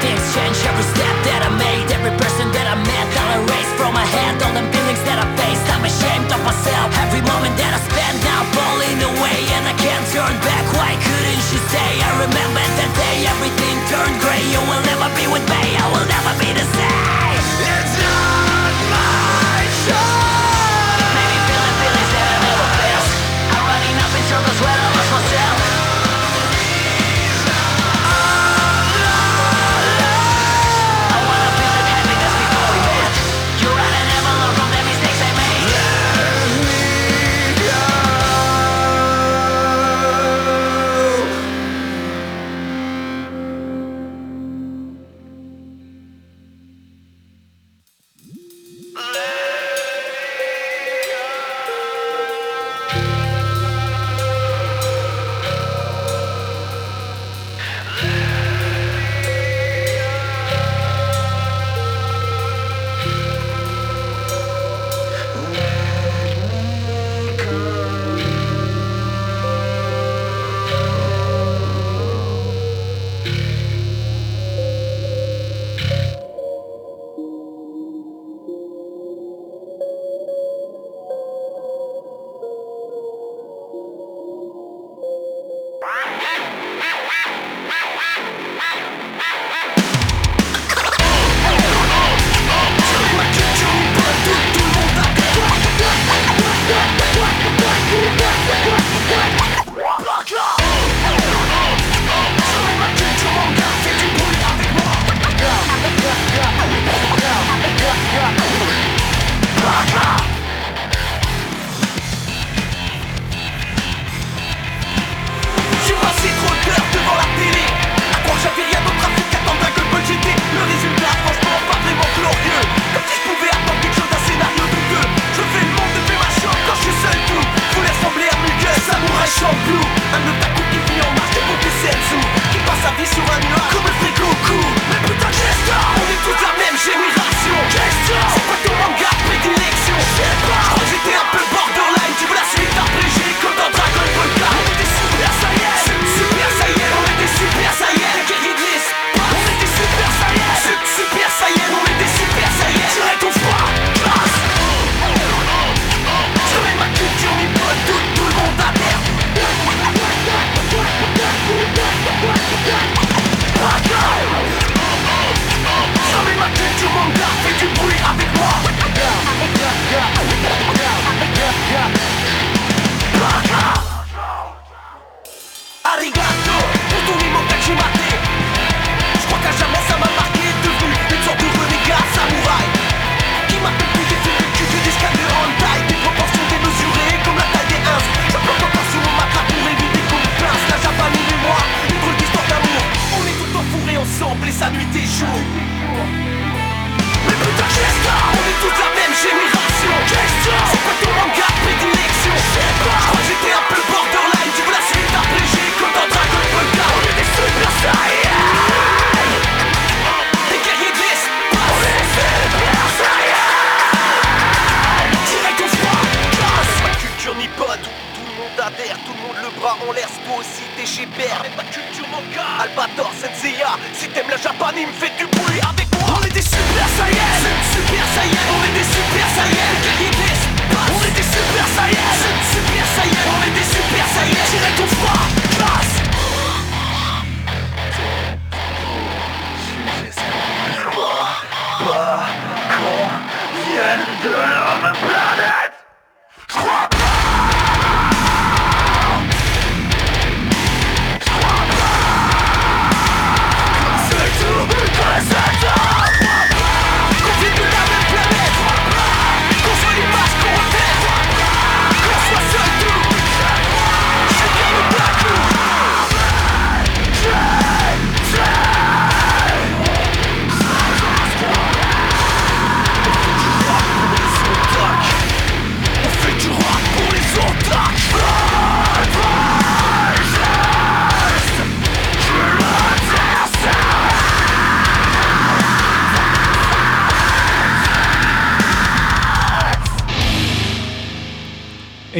Things change Every step that I made, every person that I met I'll erase from my head all the feelings that I faced I'm ashamed of myself, every moment that I spent Now falling away and I can't turn back Why couldn't you stay? I remember that day Everything turned grey, you will never be with me I will never be the same Père. ma culture mon gars, Albator, Senseiya, si t'aimes la japanime, fais du bruit avec moi. On est des super saiyans, super saiyans, on est des super saiyans, espaces. On est des super saiyans, super saiyans, on est des super saiyans, tirez ton froid, classe. Pas qu'on vienne de la planète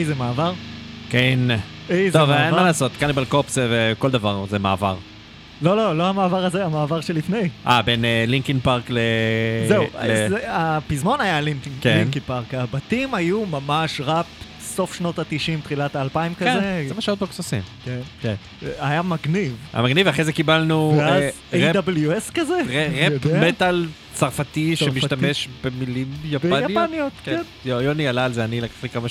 איזה מעבר. כן. איזה טוב, אין מעבר. מה לעשות, Cannibal Corpse וכל דבר זה מעבר. לא, לא, לא המעבר הזה, המעבר שלפני. אה, בין אה, Linkin Park ל... זהו, ל- זה- הפזמון היה Linkin כן. Linkin Park, הבתים היו ממש ראפ סוף שנות ה-90, תחילת ה-2000 כן, כזה. זה מה ש Hotbox עושים. כן. כן. היה מגניב. המגניב, ואחרי זה קיבלנו ואז אה, ראפ- AWS כזה? ר- ראפ? מטאל צרפתי צרפתי. שמשתמש במילים יפניות. ביפניות, כן. יו- יוני עלה על זה, אני לקח לי כמה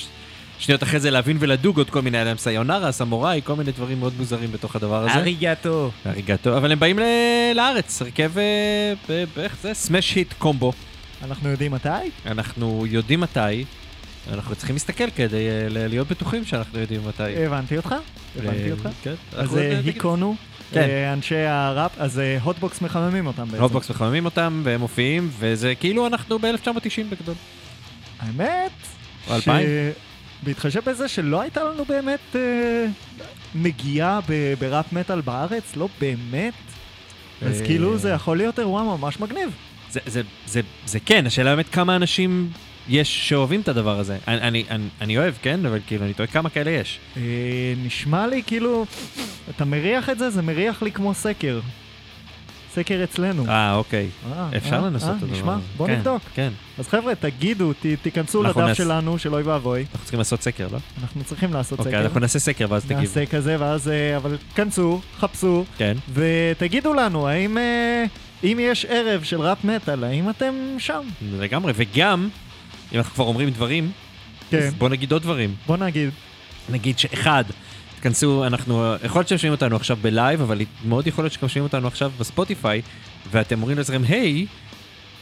שניות אחרי זה להבין ולדוג עוד כל מיני, היה להם סיונרה, סמוראי, כל מיני דברים מאוד מוזרים בתוך הדבר הזה. אריגטו. אריגטו, אבל הם באים ל- לארץ, הרכב, אה, ב- באיך זה? Smash Hit Combo. אנחנו יודעים מתי? אנחנו יודעים מתי, אנחנו צריכים להסתכל כדי אה, להיות בטוחים שאנחנו יודעים מתי. הבנתי אותך, הבנתי אה, אותך. כן. אז אה, היכונו, כן. אה, אנשי הראפ, אז אה, Hotbox מחממים אותם בעצם. Hotbox מחממים אותם והם מופיעים, וזה כאילו אנחנו ב-1990 בגדול. האמת, או 2000? בהתחשב בזה שלא הייתה לנו באמת אה, נגיעה ב- בראפ מטאל בארץ, לא באמת, אז אה, כאילו זה יכול להיות אירוע ממש מגניב. זה, זה, זה, זה כן, השאלה באמת כמה אנשים יש שאוהבים את הדבר הזה. אני, אני, אני, אני אוהב, כן? אבל כאילו, אני תוהה כמה כאלה יש. אה, נשמע לי כאילו, אתה מריח את זה, זה מריח לי כמו סקר. סקר אצלנו. אה, אוקיי. אה, אפשר אה, לנסות אה, את הדבר נשמע, הזה. בוא כן, נבדוק. כן. אז חבר'ה, תגידו, ת, תיכנסו לדף שלנו של אוי ואבוי. אנחנו צריכים לעשות סקר, לא? אנחנו צריכים לעשות אוקיי, סקר. אנחנו נעשה סקר ואז תגיבו. נעשה כזה, ואז, אבל כנסו, חפשו, כן. ותגידו לנו, האם, אם יש ערב של ראפ מטאל, האם אתם שם? לגמרי, וגם, אם אנחנו כבר אומרים דברים, כן. אז בוא נגיד עוד דברים. בוא נגיד. נגיד שאחד, תכנסו, אנחנו, יכול להיות שומעים אותנו עכשיו בלייב, אבל מאוד יכול להיות שומעים אותנו עכשיו ב Spotify, ואתם אומרים לעצמכם, היי,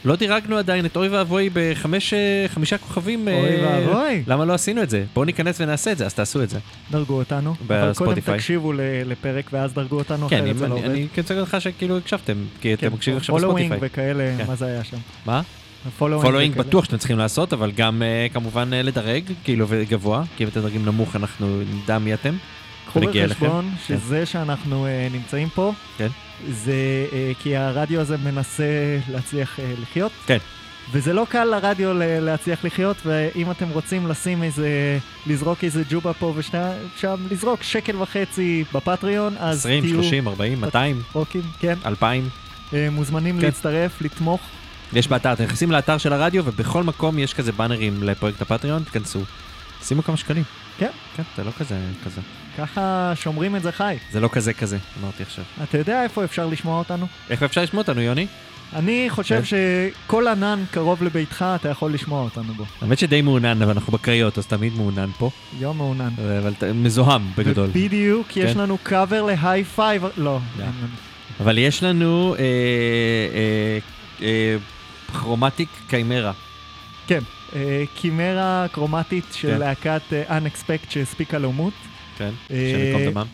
לא דירגנו עדיין את אוי ואבוי בחמש, אה, כוכבים. אה, אוי ואבוי. למה לא עשינו את זה? בואו ניכנס ונעשה את זה, אז תעשו את זה. דרגו אותנו. אבל קודם ב Spotify. תקשיבו לפרק ואז דרגו אותנו כן, אחרת זה לא אני, עובד. אני כן צריך לך שכאילו הקשבתם, כי כן, אתם מקשיבים עכשיו ב Spotify. וכאלה, כן. מה זה היה שם? מה? following וכאלה. בטוח שאתם צריכים לעשות, אבל גם אה, כמובן לדרג, כאילו, וגבוה, כי אם אתם דרגים נמוך אנחנו נדע מי אתם. קחו בחשבון. כן. שזה שאנחנו אה, נמצאים פה, כן. זה אה, כי הרדיו הזה מנסה להצליח אה, לחיות. כן. וזה לא קל לרדיו ל- להצליח לחיות, ואם אתם רוצים לשים איזה, לזרוק איזה ג'ובה פה ושם, לזרוק שקל וחצי בפטריון, אז 20, תהיו 30, 40, 200, רוקים, כן. 2,000. אה, מוזמנים כן. להצטרף, לתמוך. יש באתר, אתם נכנסים לאתר של הרדיו, ובכל מקום יש כזה באנרים לפרויקט הפטריון, תכנסו. שימו כמה שקלים. כן. כן, זה לא כזה כזה. ככה שומרים את זה חי. זה לא כזה כזה, אמרתי עכשיו. אתה יודע איפה אפשר לשמוע אותנו? איך אפשר לשמוע אותנו, יוני? אני חושב כן. שכל ענן קרוב לביתך, אתה יכול לשמוע אותנו בו. האמת שדי מעונן, אבל אנחנו בקריות, אז תמיד מעונן פה. יום מעונן. אבל ת- מזוהם בגדול. בדיוק, יש כן. לנו קאבר להיי פייב, לא. אבל יש לנו אה, אה, אה, כרומטיק קיימרה. כן, אה, קימרה קרומטית של כן. להקת אה, Unexpect שהספיקה למות. כן, אה, השם ייקום דמם.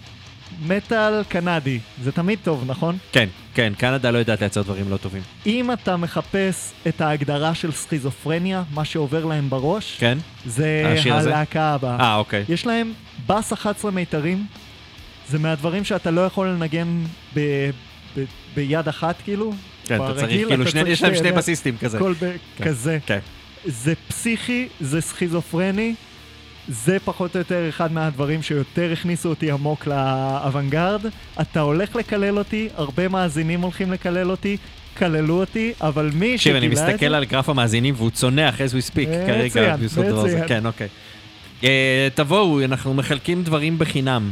מטאל קנדי, זה תמיד טוב, נכון? כן, כן, קנדה לא יודעת לייצר דברים לא טובים. אם אתה מחפש את ההגדרה של סכיזופרניה, מה שעובר להם בראש, כן? זה? הלהקה הבאה. אה, אוקיי. יש להם בס 11 מיתרים, זה מהדברים שאתה לא יכול לנגן ב, ב, ביד אחת כאילו. כן, אתה צריך, כאילו, אתה שני- צריך יש להם שני בסיסטים כזה. כל ב... כן, כזה. כן. זה פסיכי, זה סכיזופרני, זה פחות או יותר אחד מהדברים שיותר הכניסו אותי עמוק לאוונגרד. אתה הולך לקלל אותי, הרבה מאזינים הולכים לקלל אותי, כללו אותי, אבל מי תקשיב, שגילה אני את זה... מסתכל על גרף המאזינים והוא צונח as we speak כרגע. מצוין. מצוין. כן, אוקיי. אה, תבואו, אנחנו מחלקים דברים בחינם.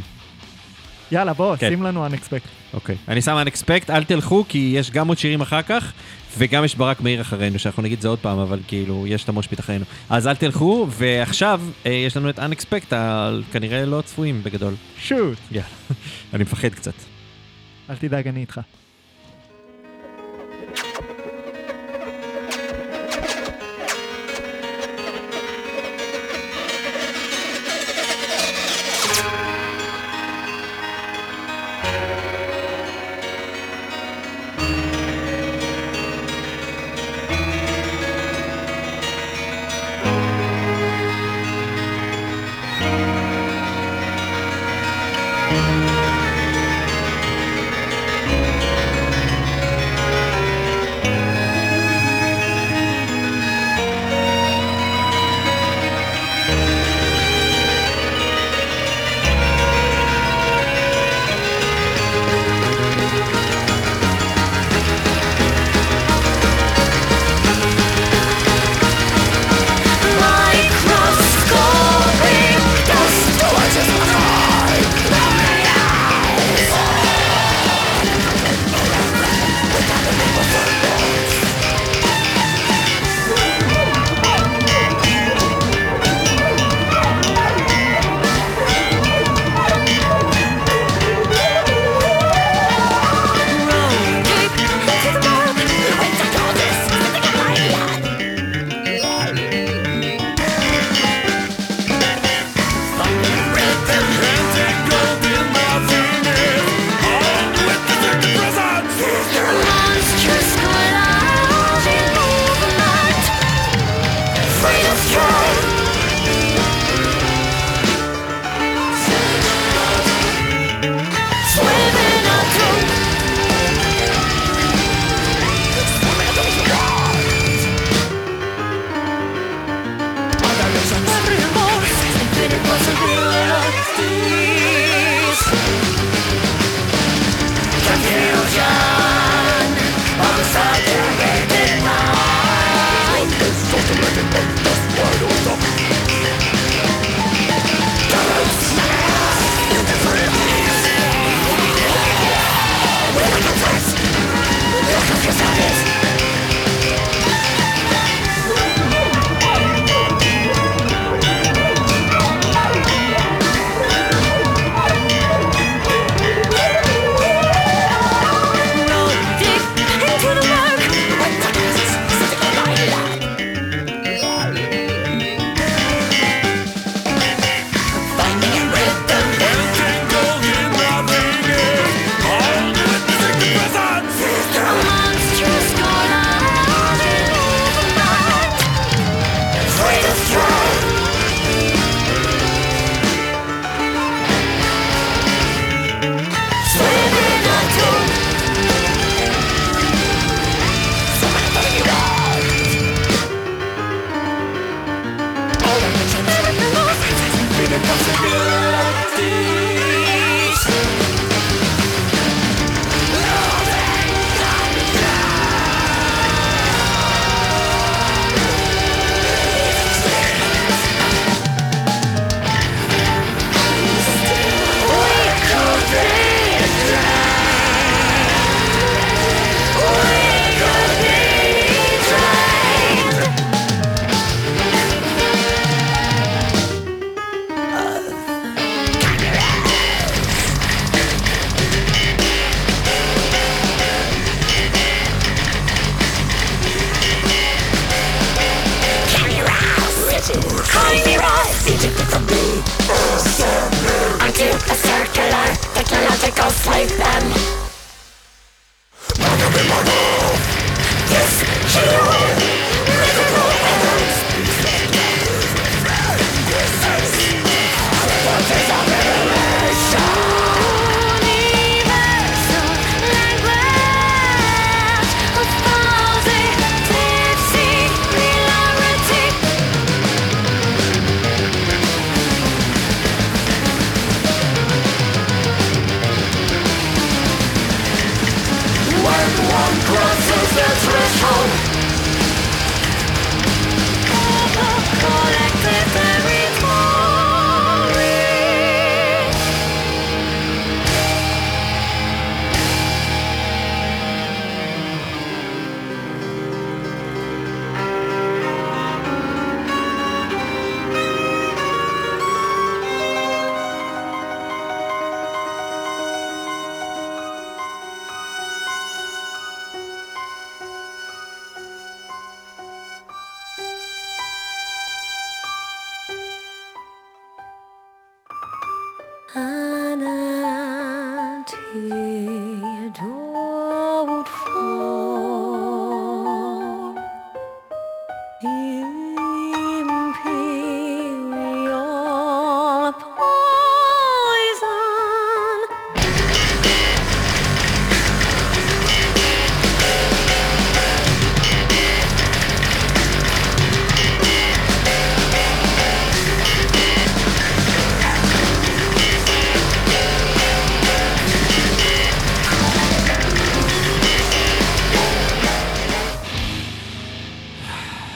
יאללה, בוא, כן. שים לנו unexpected. אוקיי. אני שם unexpect, אל תלכו, כי יש גם עוד שירים אחר כך, וגם יש ברק מאיר אחרינו, שאנחנו נגיד זה עוד פעם, אבל כאילו, יש את המושפיט אחרינו. אז אל תלכו, ועכשיו אה, יש לנו את unexpect, על כנראה לא צפויים בגדול. שוט. יאללה, אני מפחד קצת. אל תדאג, אני איתך.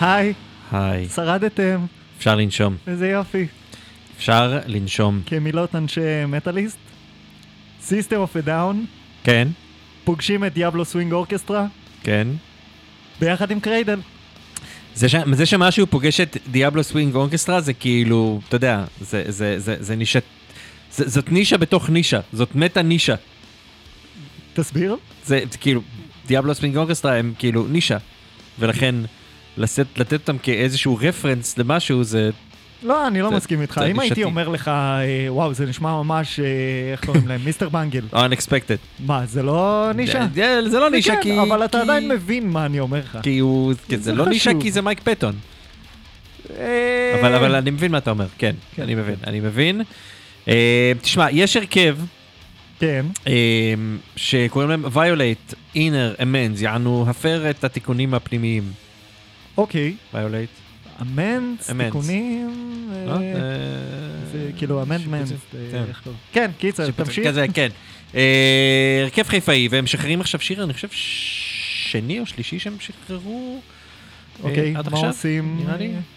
היי, היי. שרדתם, אפשר לנשום. איזה יופי. אפשר לנשום. כמילות אנשי metalist, System of a Down, כן, פוגשים את דיאבלו סווינג אורקסטרה, כן. ביחד עם קריידל. זה, ש... זה שמשהו פוגש את דיאבלו סווינג אורקסטרה זה כאילו, אתה יודע, זה, זה, זה, זה נישה, זה, זאת נישה בתוך נישה, זאת meta נישה. תסביר. זה, זה כאילו, דיאבלו סווינג אורקסטרה הם כאילו נישה, ולכן לשאת, לתת אותם כאיזשהו רפרנס למשהו זה... לא, אני לא זה- מסכים איתך. אם הייתי. אומר לך, אה, וואו, זה נשמע ממש, אה, איך קוראים להם? Mr. Bungle. unexpected. מה, זה לא נישה? זה, לא נישה כן, כי... אבל אתה עדיין מבין מה אני אומר לך. כי הוא... כי זה לא נישה. כי זה מייק פטון. אה, אבל, אבל אני מבין מה אתה אומר, כן, כן, אני מבין, אני מבין. אה, תשמע, יש הרכב כן, אה, שקוראים להם violate inner amends, יענו הפר את התיקונים הפנימיים. אוקיי. violate. אמנדס. תיקונים, אה, לא? אה, זה כאילו אמנדמנט, כן. כן, קיצר, תמשיך. כן. אה, הרכב חיפאי, והם משחררים עכשיו שיר, אני חושב שני או שלישי שהם שחררו. אה, אוקיי, מה עושים?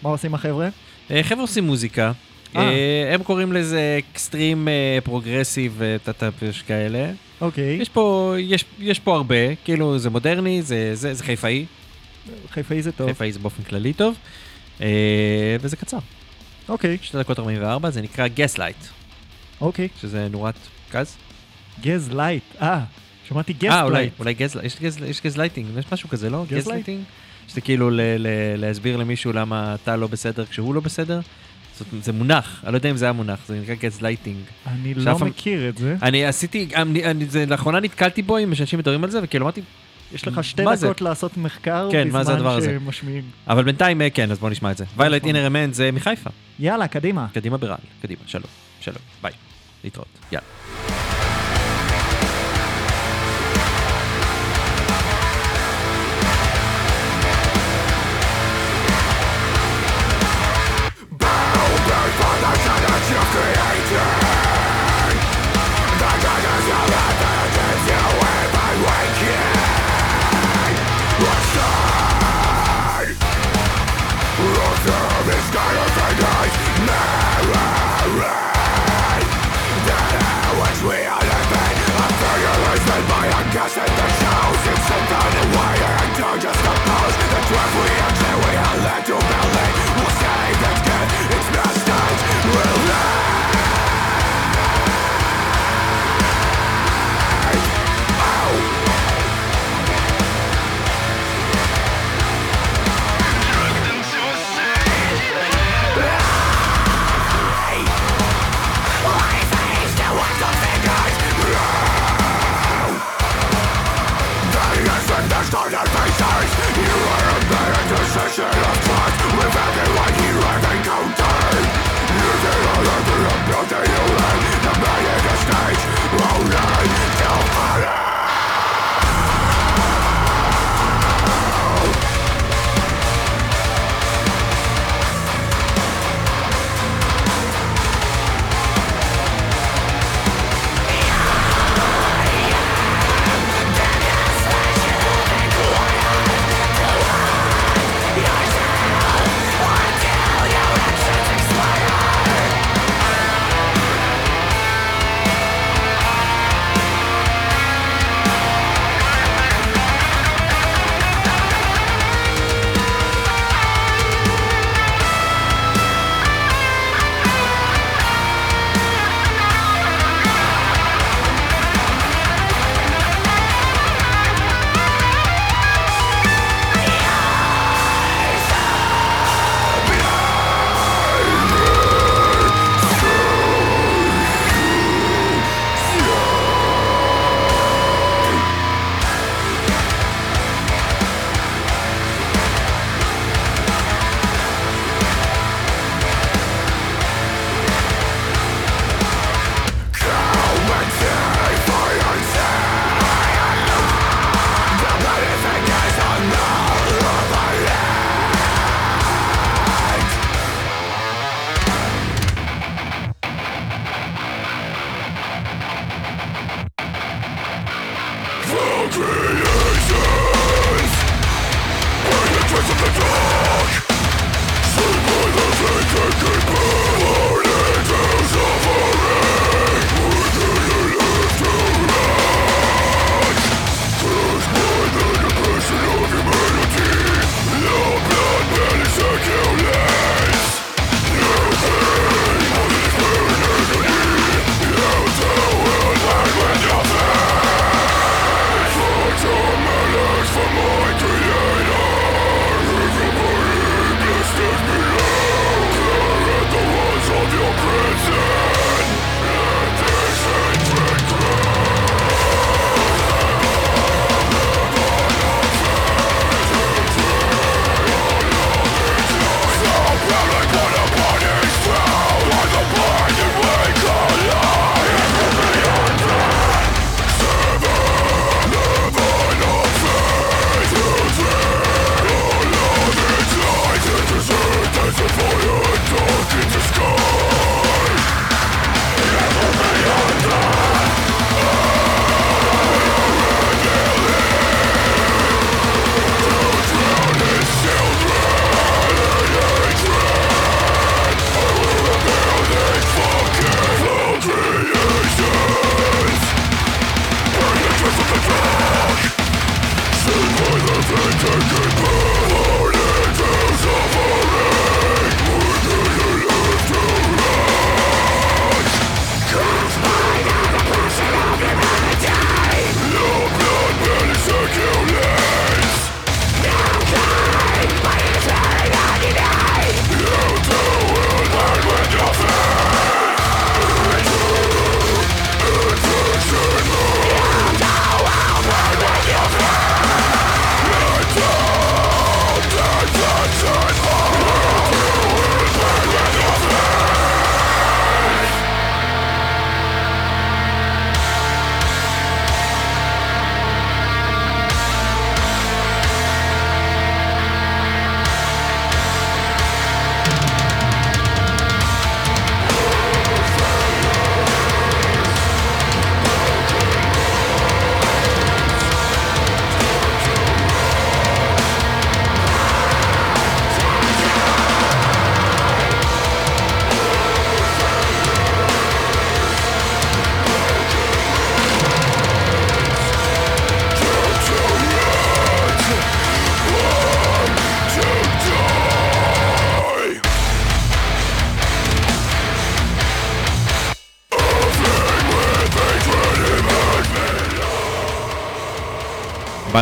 מה עושים החבר'ה? אה, חבר'ה עושים מוזיקה. אה. אה, הם קוראים לזה extreme progressive ta-ta כאלה. אוקיי, יש פה, יש, יש הרבה, כאילו זה מודרני, זה חיפאי, חיפאי זה טוב. חיפאי זה באופן כללי טוב, אה, וזה קצר, אוקיי, 2 דקות 44, זה נקרא Gaslight, אוקיי. שזה נורת גז. gas light, אה, שמעתי גז אה, אולי. אולי גז, יש, גז, יש גזלייטינג, יש משהו כזה, לא? gaslight? gaslighting? שזה כאילו ל, ל, להסביר למישהו למה אתה לא בסדר כשהוא לא בסדר. זאת, זה מונח, אני לא יודע אם זה היה מונח, זה נקרא גזלייטינג. אני שאף לא מכיר את זה. אני עשיתי, אני, אני, זה, לאחרונה נתקלתי בו עם אנשים מדברים על זה, וכאילו אמרתי, יש לך שתי מה זה? דקות לעשות מחקר כן, בזמן? שמשמיעים. אבל בינתיים אה, כן, אז בוא נשמע את זה. ויילט. אינר אמן זה מחיפה. יאללה, קדימה. קדימה ברעל, קדימה, שלום, שלום, ביי, להתראות, יאללה.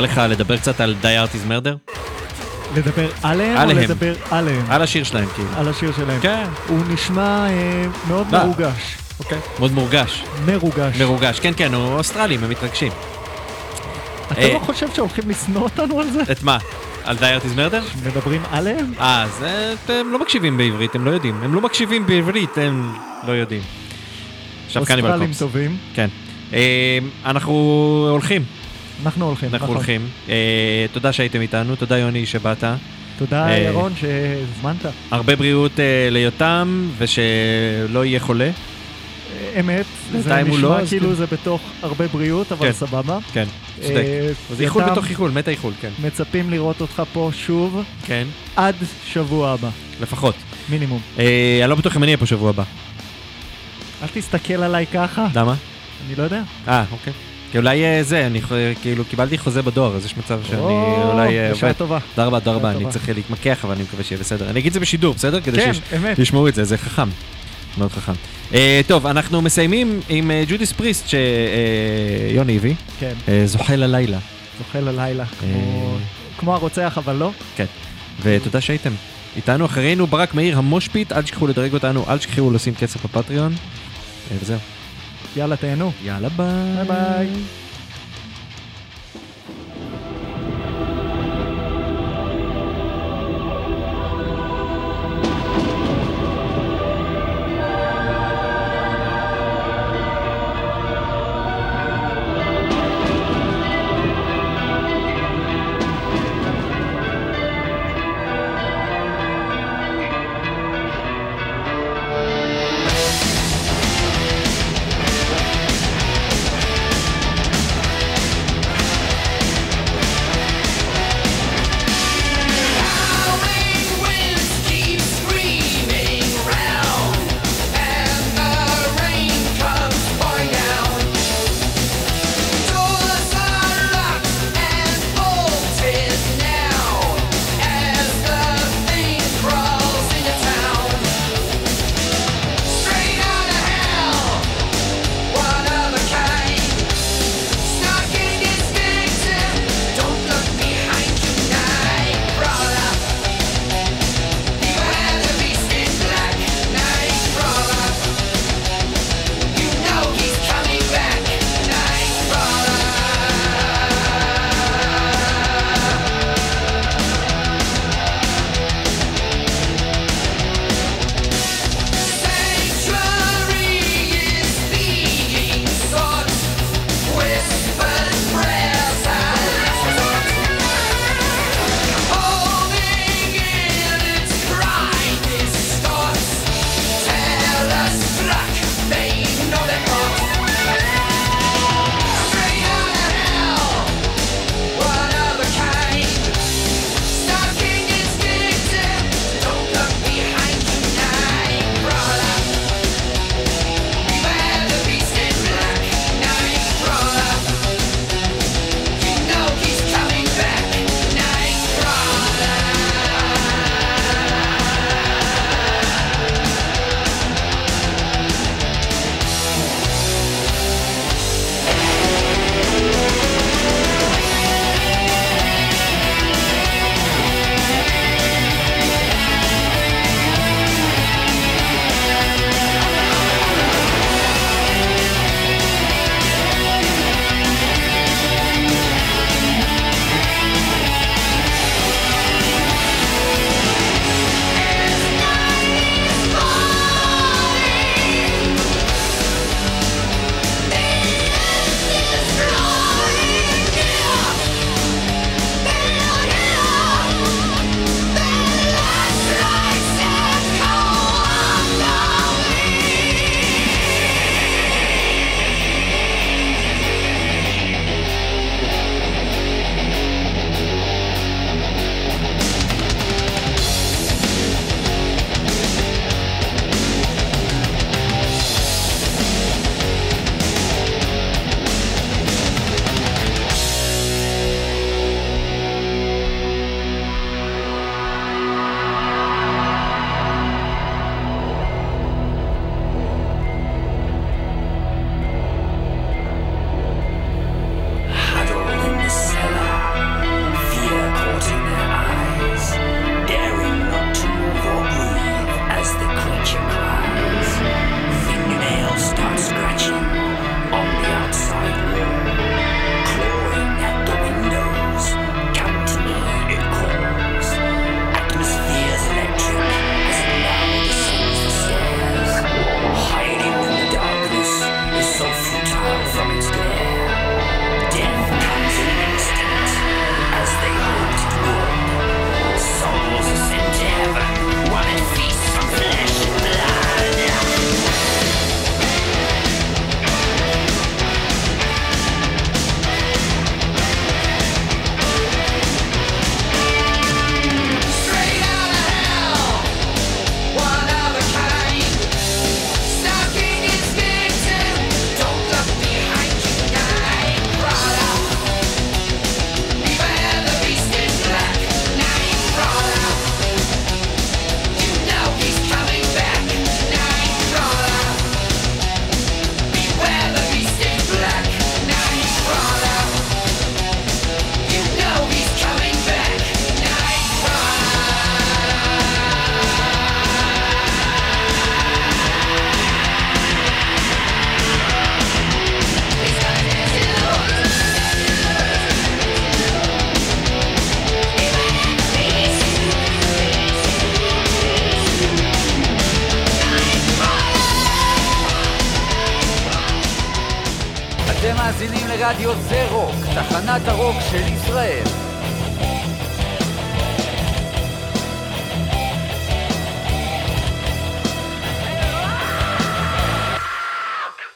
בא לך לדבר קצת על Die Art is Murder? לדבר עליהם או. לדבר עליהם? על השיר שלהם, כאילו. על השיר שלהם. כן. הוא נשמע אה, מאוד לא. מרוגש. אוקיי. מאוד מורגש. מרוגש. מרוגש, כן, כן, הוא אוסטרלים, הם מתרגשים. אתה אה, לא חושב שהולכים לשנוא אותנו על זה? את מה? על Die Art is Murder? מדברים עליהם? אה, אז אה, אתם לא מקשיבים בעברית, הם לא יודעים. הם לא מקשיבים בעברית, הם לא יודעים. עכשיו קניבל אוסטרלים קופס. טובים. כן. אה, אנחנו הולכים. אנחנו הולכים. אנחנו נכון. הולכים. אה, תודה שהייתם איתנו, תודה יוני שבאת. תודה אה, ירון שהזמנת. הרבה בריאות אה, ליותם, ושלא יהיה חולה. אמת, זה נשמע לא, כאילו כן. זה בתוך הרבה בריאות, אבל כן. סבבה. כן, צודק. זה איחול בתוך איחול, מת האיחול, כן. מצפים לראות אותך פה שוב כן, עד שבוע הבא, לפחות. מינימום. אני לא בטוח אם אני אהיה פה שבוע הבא. אל תסתכל עליי ככה, למה? אני לא יודע. אה, אוקיי. כי אולי אה, זה, אני כאילו קיבלתי חוזה בדואר, אז יש מצב שאני או, אולי אה, בשעה. טובה. תודה רבה, תודה רבה, אני. צריך להתמקח, אבל אני מקווה שיהיה בסדר. אני אגיד את זה בשידור, בסדר? כדי כן. שישמעו את זה, זה חכם. מאוד חכם. אה, טוב, אנחנו מסיימים עם ג'ודיס פריסט שיוני הביא. כן, זוחל הלילה. זוחל הלילה, כמו- הרוצח, אבל לא. כן. ותודה שהייתם. איתנו אחרינו ברק מאיר המושפיט, אל תשכחו לדרג אותנו, אל תשכחו לשים כסף בפטריון. וזהו. יאללה, תהנו. יאללה ביי. ביי ביי.